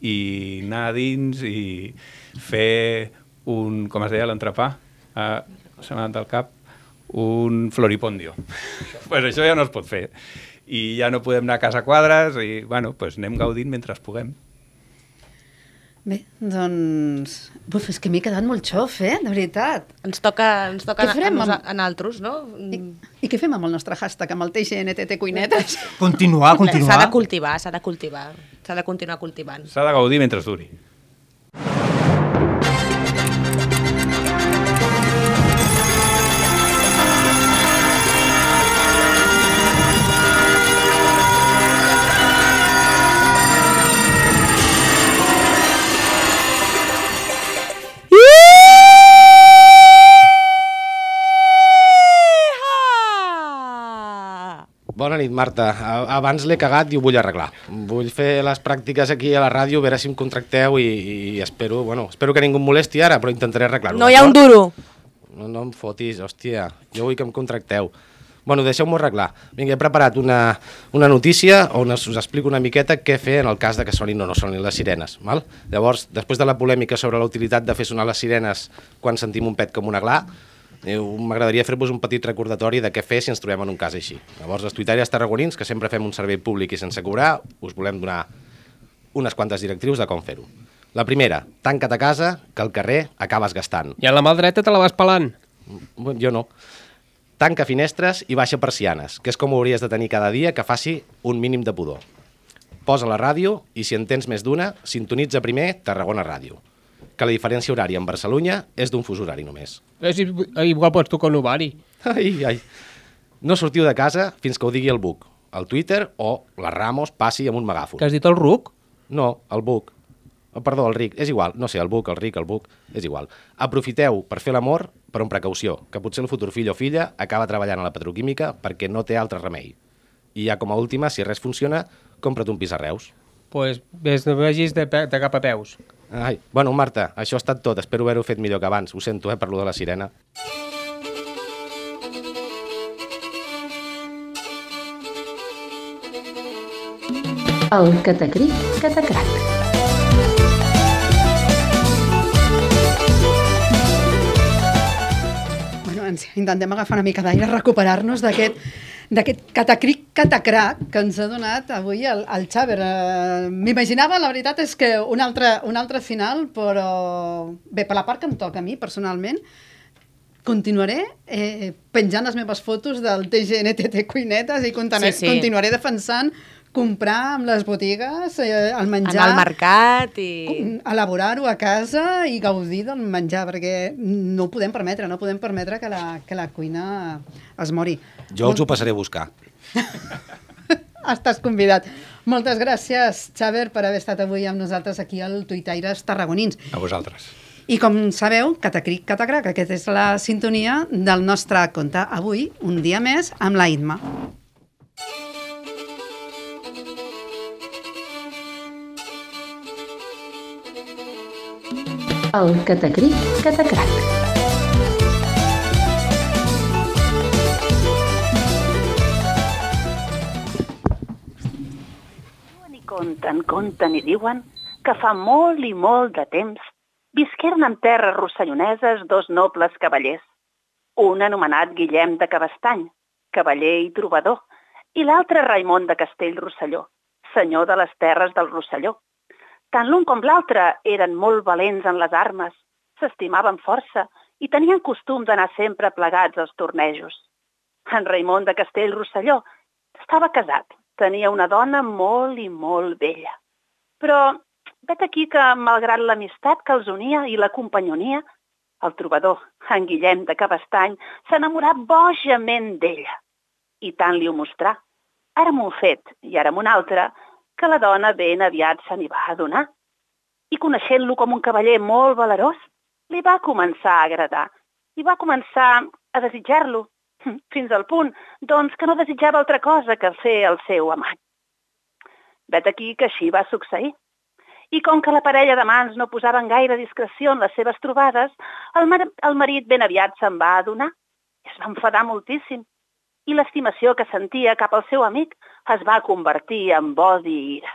i anar a dins i fer un, com es deia, l'entrepà, uh, se m'ha del cap, un floripondio. [laughs] pues això ja no es pot fer. I ja no podem anar a casa quadres i, bueno, pues anem gaudint mentre puguem. Bé, doncs... Buf, és que m'he quedat molt xof, eh? De veritat. Ens toca, ens toca Què a, farem a, amb- a, altres, no? I, I què fem amb el nostre hashtag, amb el TGNTT Cuinetes? [laughs] Continuar, S'ha continuar. de cultivar, s'ha de cultivar. S'ha de continuar cultivant. S'ha de gaudir mentre duri. Bona nit, Marta. Abans l'he cagat i ho vull arreglar. Vull fer les pràctiques aquí a la ràdio, a veure si em contracteu i, i espero, bueno, espero que ningú em molesti ara, però intentaré arreglar-ho. No hi ha un duro. No, no em fotis, hòstia. Jo vull que em contracteu. Bueno, deixeu-m'ho arreglar. Vinga, he preparat una, una notícia on us, us explico una miqueta què fer en el cas de que sonin o no sonin les sirenes. Val? Llavors, després de la polèmica sobre la utilitat de fer sonar les sirenes quan sentim un pet com una gla, eh, m'agradaria fer-vos un petit recordatori de què fer si ens trobem en un cas així. Llavors, els tuitaires tarragonins, que sempre fem un servei públic i sense cobrar, us volem donar unes quantes directrius de com fer-ho. La primera, tanca't a casa, que al carrer acabes gastant. I a la mà dreta te la vas pelant. Bueno, Jo no. Tanca finestres i baixa persianes, que és com ho hauries de tenir cada dia que faci un mínim de pudor. Posa la ràdio i si en tens més d'una, sintonitza primer Tarragona Ràdio, que la diferència horària amb Barcelona és d'un fus horari només. És igual pots tocar un ovari. Ai, ai. No sortiu de casa fins que ho digui el Buc, el Twitter o la Ramos passi amb un megàfon. Que has dit el Ruc? No, el Buc. Oh, perdó, el Ric. És igual. No sé, el Buc, el Ric, el Buc. És igual. Aprofiteu per fer l'amor, però amb precaució, que potser el futur fill o filla acaba treballant a la petroquímica perquè no té altre remei. I ja com a última, si res funciona, compra't un pis a Reus. pues, vés, no vegis de, de cap a peus. Ai, bueno, Marta, això ha estat tot. Espero haver-ho fet millor que abans. Ho sento, eh, per lo de la sirena. El catacric catacrac. Bueno, ens intentem agafar una mica d'aire, recuperar-nos d'aquest d'aquest catacric catacrac que ens ha donat avui el, el Xaver. Uh, M'imaginava, la veritat és que un altre, un altre final, però bé, per la part que em toca a mi, personalment, continuaré eh, penjant les meves fotos del TGNTT Cuinetes i Sí, sí. continuaré defensant comprar amb les botigues eh, el menjar... Anar al mercat i... elaborar-ho a casa i gaudir del menjar, perquè no ho podem permetre, no podem permetre que la, que la cuina es mori. Jo us ho passaré a buscar. [laughs] Estàs convidat. Moltes gràcies, Xaver, per haver estat avui amb nosaltres aquí al Tuitaires Tarragonins. A vosaltres. I com sabeu, Catacric, Catacrac, aquesta és la sintonia del nostre conte. Avui, un dia més, amb la Itma. El catacric catacrac. I conten, conten i diuen que fa molt i molt de temps visqueren en terres rosselloneses dos nobles cavallers, un anomenat Guillem de Cabestany, cavaller i trobador, i l'altre Raimon de Castell Rosselló, senyor de les terres del Rosselló. Tant l'un com l'altre eren molt valents en les armes, s'estimaven força i tenien costum d'anar sempre plegats als tornejos. En Raimon de Castell Rosselló estava casat, tenia una dona molt i molt vella. Però vet aquí que, malgrat l'amistat que els unia i la companyonia, el trobador, en Guillem de Cabestany, s'enamorà bojament d'ella. I tant li ho mostrà. Ara amb un fet i ara amb un altre, que la dona ben aviat se n'hi va adonar. I coneixent-lo com un cavaller molt valerós, li va començar a agradar i va començar a desitjar-lo, fins al punt, doncs, que no desitjava altra cosa que ser el seu amant. Vet aquí que així va succeir. I com que la parella de mans no posaven gaire discreció en les seves trobades, el, mar el marit ben aviat se'n va adonar i es va enfadar moltíssim. I l'estimació que sentia cap al seu amic es va convertir en odi i ira.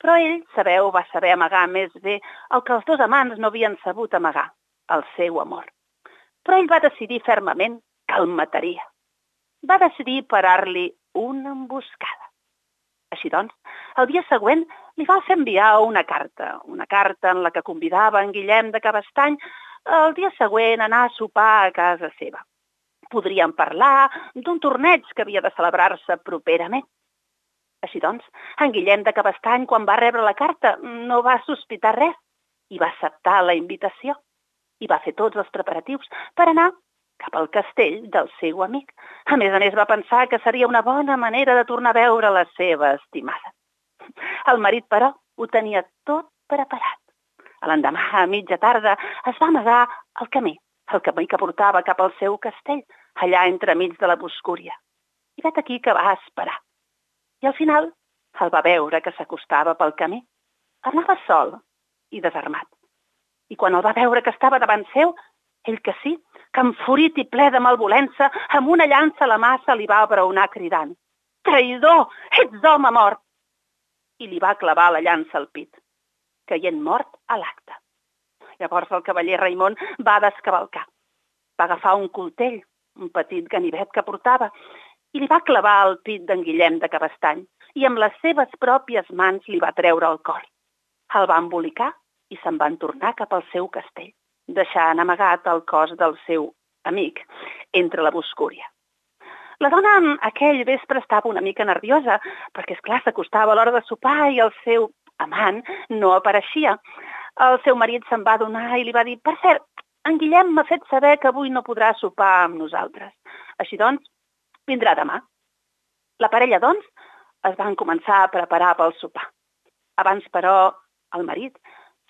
Però ell, sabeu, va saber amagar més bé el que els dos amants no havien sabut amagar, el seu amor. Però ell va decidir fermament que el mataria. Va decidir parar-li una emboscada. Així doncs, el dia següent li va fer enviar una carta, una carta en la que convidava en Guillem de Cabestany el dia següent a anar a sopar a casa seva. Podrien parlar d'un torneig que havia de celebrar-se properament. Així doncs, en Guillem de Cabestany, quan va rebre la carta, no va sospitar res i va acceptar la invitació i va fer tots els preparatius per anar cap al castell del seu amic. A més a més, va pensar que seria una bona manera de tornar a veure la seva estimada. El marit, però, ho tenia tot preparat. L'endemà, a mitja tarda, es va amagar al camí, el camí que portava cap al seu castell, allà entremig de la boscúria. I vet aquí que va esperar. I al final el va veure que s'acostava pel camí. Anava sol i desarmat. I quan el va veure que estava davant seu, ell que sí, que enfurit i ple de malvolença, amb una llança a la se li va abraonar cridant «Traïdor! Ets home mort!» I li va clavar la llança al pit, caient mort a l'acte. Llavors el cavaller Raimon va descavalcar. Va agafar un coltell, un petit ganivet que portava, i li va clavar al pit d'en Guillem de Cabestany i amb les seves pròpies mans li va treure el cor. El va embolicar i se'n van tornar cap al seu castell, deixant amagat el cos del seu amic entre la boscúria. La dona aquell vespre estava una mica nerviosa, perquè, és clar s'acostava l'hora de sopar i el seu amant no apareixia. El seu marit se'n va donar i li va dir «Per cert, en Guillem m'ha fet saber que avui no podrà sopar amb nosaltres. Així doncs, vindrà demà». La parella, doncs, es van començar a preparar pel sopar. Abans, però, el marit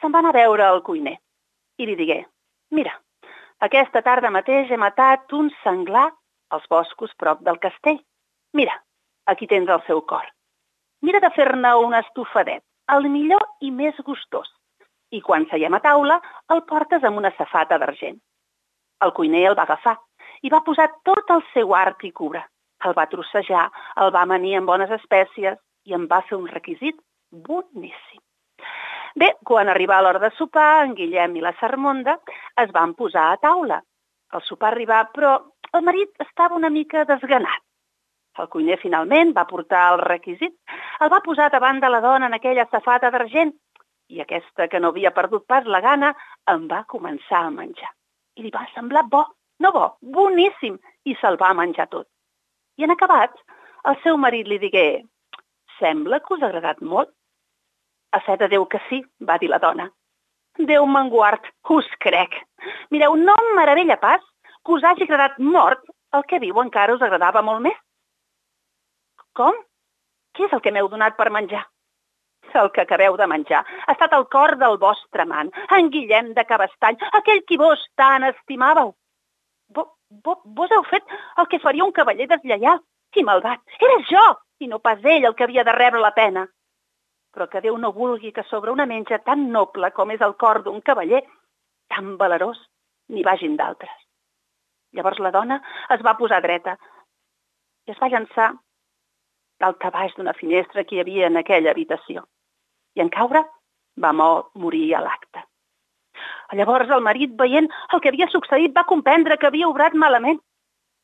se'n va anar a veure el cuiner i li digué «Mira, aquesta tarda mateix he matat un senglar als boscos prop del castell. Mira, aquí tens el seu cor. Mira de fer-ne un estofadet, el millor i més gustós. I quan seiem a taula, el portes amb una safata d'argent. El cuiner el va agafar i va posar tot el seu art i cura. El va trossejar, el va amanir amb bones espècies i en va fer un requisit boníssim. Bé, quan arribà l'hora de sopar, en Guillem i la Sermonda es van posar a taula. El sopar arribà, però el marit estava una mica desganat. El cuiner finalment va portar el requisit, el va posar davant de la dona en aquella safata d'argent i aquesta, que no havia perdut pas la gana, en va començar a menjar. I li va semblar bo, no bo, boníssim, i se'l va menjar tot. I en acabat, el seu marit li digué «Sembla que us ha agradat molt». A fe de Déu que sí, va dir la dona. Déu me'n guard, us crec. Mireu, no em meravella pas que us hagi agradat mort el que viu encara us agradava molt més. Com? Què és el que m'heu donat per menjar? El que acabeu de menjar ha estat el cor del vostre amant, en Guillem de Cabestany, aquell qui vos tant estimàveu. Vo, vo, vos heu fet el que faria un cavaller deslleial i malvat. Era jo, i no pas ell el que havia de rebre la pena. Però que Déu no vulgui que sobre una menja tan noble com és el cor d'un cavaller, tan valerós, n'hi vagin d'altres. Llavors la dona es va posar dreta i es va llançar dalt a baix d'una finestra que hi havia en aquella habitació. I en caure va morir a l'acte. Llavors el marit, veient el que havia succeït, va comprendre que havia obrat malament.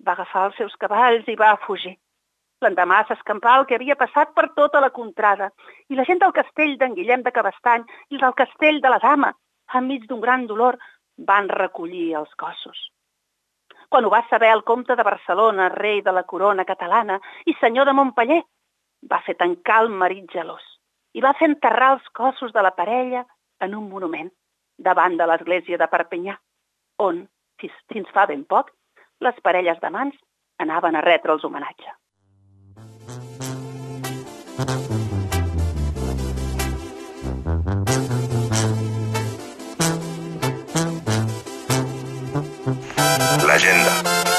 Va agafar els seus cavalls i va fugir. L'endemà s'escampà el que havia passat per tota la contrada i la gent del castell d'en Guillem de Cabestany i del castell de la dama, enmig d'un gran dolor, van recollir els cossos. Quan ho va saber el comte de Barcelona, rei de la corona catalana i senyor de Montpeller, va fer tancar el marit gelós i va fer enterrar els cossos de la parella en un monument davant de l'església de Perpinyà, on, fins fa ben poc, les parelles d'amants anaven a retre els homenatge. L'agenda.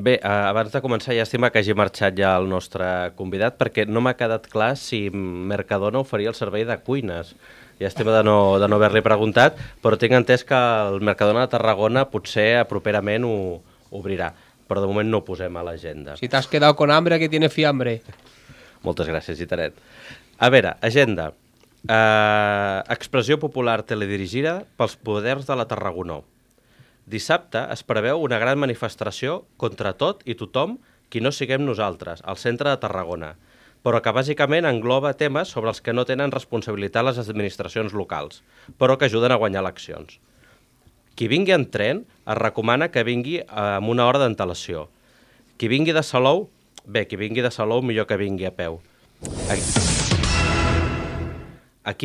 Bé, abans de començar, llàstima que hagi marxat ja el nostre convidat, perquè no m'ha quedat clar si Mercadona oferia el servei de cuines. Llàstima de no, de no haver-li preguntat, però tinc entès que el Mercadona de Tarragona potser properament ho obrirà, però de moment no ho posem a l'agenda. Si t'has quedat con hambre, que tiene fiambre. Moltes gràcies, Gitanet. A veure, agenda. Uh, expressió popular teledirigida pels poders de la Tarragonó. Dissabte es preveu una gran manifestació contra tot i tothom qui no siguem nosaltres, al centre de Tarragona, però que bàsicament engloba temes sobre els que no tenen responsabilitat les administracions locals, però que ajuden a guanyar eleccions. Qui vingui en tren es recomana que vingui amb una hora d'antelació. Qui vingui de Salou, bé, qui vingui de Salou millor que vingui a peu. Aquí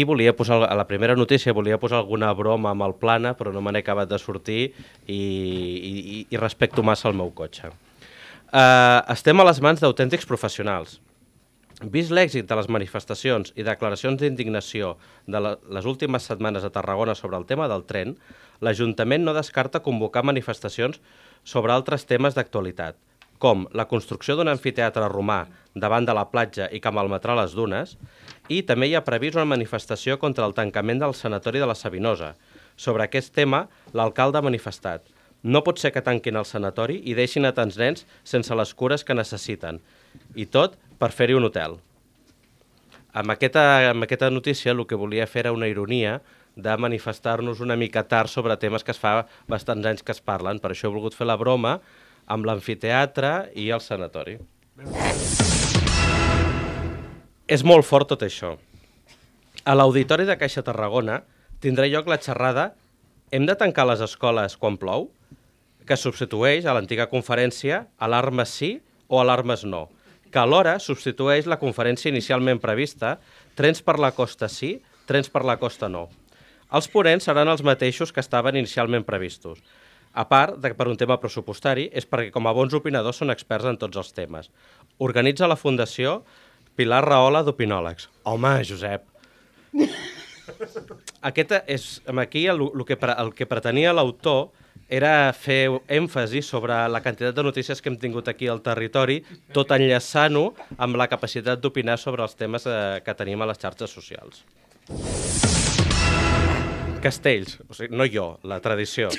volia posar, a la primera notícia volia posar alguna broma amb el plana, però no me n'he acabat de sortir i, i, i respecto massa el meu cotxe. Uh, estem a les mans d'autèntics professionals. Vist l'èxit de les manifestacions i declaracions d'indignació de les últimes setmanes a Tarragona sobre el tema del tren, l'Ajuntament no descarta convocar manifestacions sobre altres temes d'actualitat, com la construcció d'un anfiteatre romà davant de la platja i que malmetrà les dunes, i també hi ha previst una manifestació contra el tancament del sanatori de la Sabinosa. Sobre aquest tema, l'alcalde ha manifestat no pot ser que tanquin el sanatori i deixin a tants nens sense les cures que necessiten, i tot per fer-hi un hotel. Amb aquesta, amb aquesta notícia el que volia fer era una ironia de manifestar-nos una mica tard sobre temes que es fa bastants anys que es parlen. Per això he volgut fer la broma amb l'amfiteatre i el sanatori. És molt fort tot això. A l'Auditori de Caixa Tarragona tindrà lloc la xerrada Hem de tancar les escoles quan plou? que substitueix a l'antiga conferència alarmes sí o alarmes no, que alhora substitueix la conferència inicialment prevista Trens per la costa sí, trens per la costa no. Els ponents seran els mateixos que estaven inicialment previstos. A part de que per un tema pressupostari és perquè com a bons opinadors són experts en tots els temes. Organitza la Fundació Pilar Rahola d'Opinòlegs. Home, Josep. [laughs] Aquest és, aquí el, el, que, el que pretenia l'autor era fer èmfasi sobre la quantitat de notícies que hem tingut aquí al territori, tot enllaçant-ho amb la capacitat d'opinar sobre els temes eh, que tenim a les xarxes socials. Castells, o sigui, no jo, la tradició.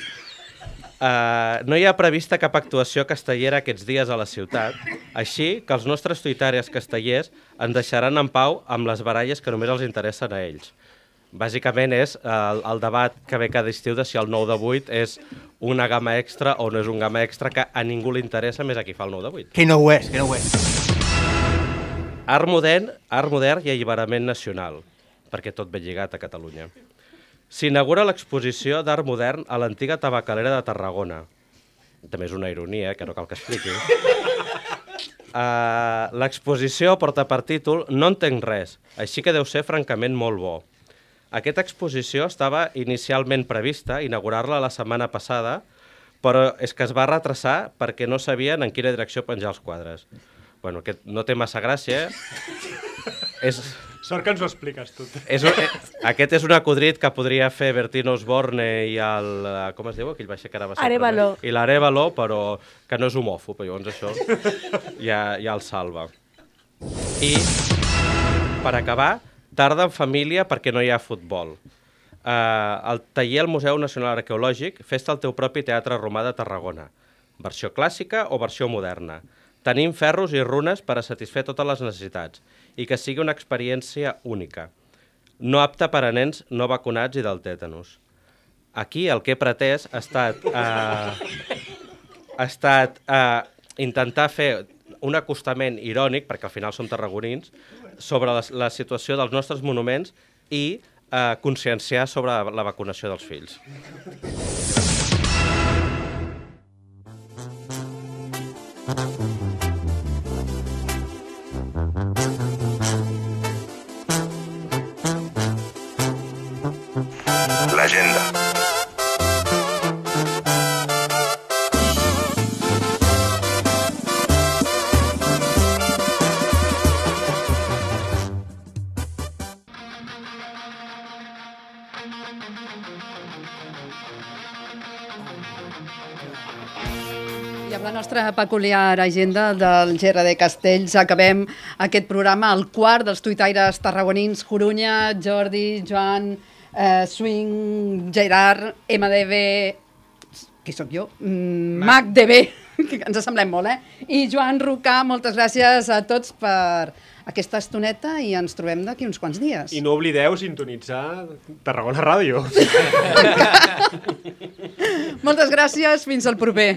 Uh, no hi ha prevista cap actuació castellera aquests dies a la ciutat, així que els nostres tuitaris castellers ens deixaran en pau amb les baralles que només els interessen a ells. Bàsicament és el, el debat que ve cada estiu de si el 9 de 8 és una gamma extra o no és un gamma extra que a ningú li interessa més a qui fa el 9 de 8. Que no ho és, que no ho és. Art modern, art modern i alliberament nacional, perquè tot ve lligat a Catalunya. S'inaugura l'exposició d'art modern a l'antiga tabacalera de Tarragona. També és una ironia, eh, que no cal que expliqui. Uh, [laughs] L'exposició porta per títol No entenc res, així que deu ser francament molt bo. Aquesta exposició estava inicialment prevista inaugurar-la la setmana passada, però és que es va retrasar perquè no sabien en quina direcció penjar els quadres. Bueno, aquest no té massa gràcia. [laughs] és, Sort que ens ho expliques tu. és un, eh, aquest és un acudrit que podria fer Bertino Osborne i el... eh, Com es diu? Aquell baixa que ara va ser... Arévalo. I l'Arevalo, però que no és homòfob, llavors això ja, ja el salva. I, per acabar, tarda en família perquè no hi ha futbol. Uh, el taller al Museu Nacional Arqueològic festa el teu propi Teatre Romà de Tarragona. Versió clàssica o versió moderna. Tenim ferros i runes per a satisfer totes les necessitats i que sigui una experiència única. No apta per a nens no vacunats i del tètanus. Aquí el que he pretès ha estat, eh, ha estat eh, intentar fer un acostament irònic, perquè al final som tarragonins, sobre la, la situació dels nostres monuments i eh, conscienciar sobre la vacunació dels fills. L'agenda. Peculiar agenda del GRD Castells acabem aquest programa, el quart dels tuitaires tarragonins, Corunya, Jordi, Joan, eh, Swing, Gerard, MDB, qui sóc jo? Mm, MacDB, [laughs] que ens assemblem molt, eh? I Joan Rucà, moltes gràcies a tots per aquesta estoneta i ens trobem d'aquí uns quants dies. I no oblideu sintonitzar Tarragona Ràdio. [laughs] Moltes gràcies, fins al proper.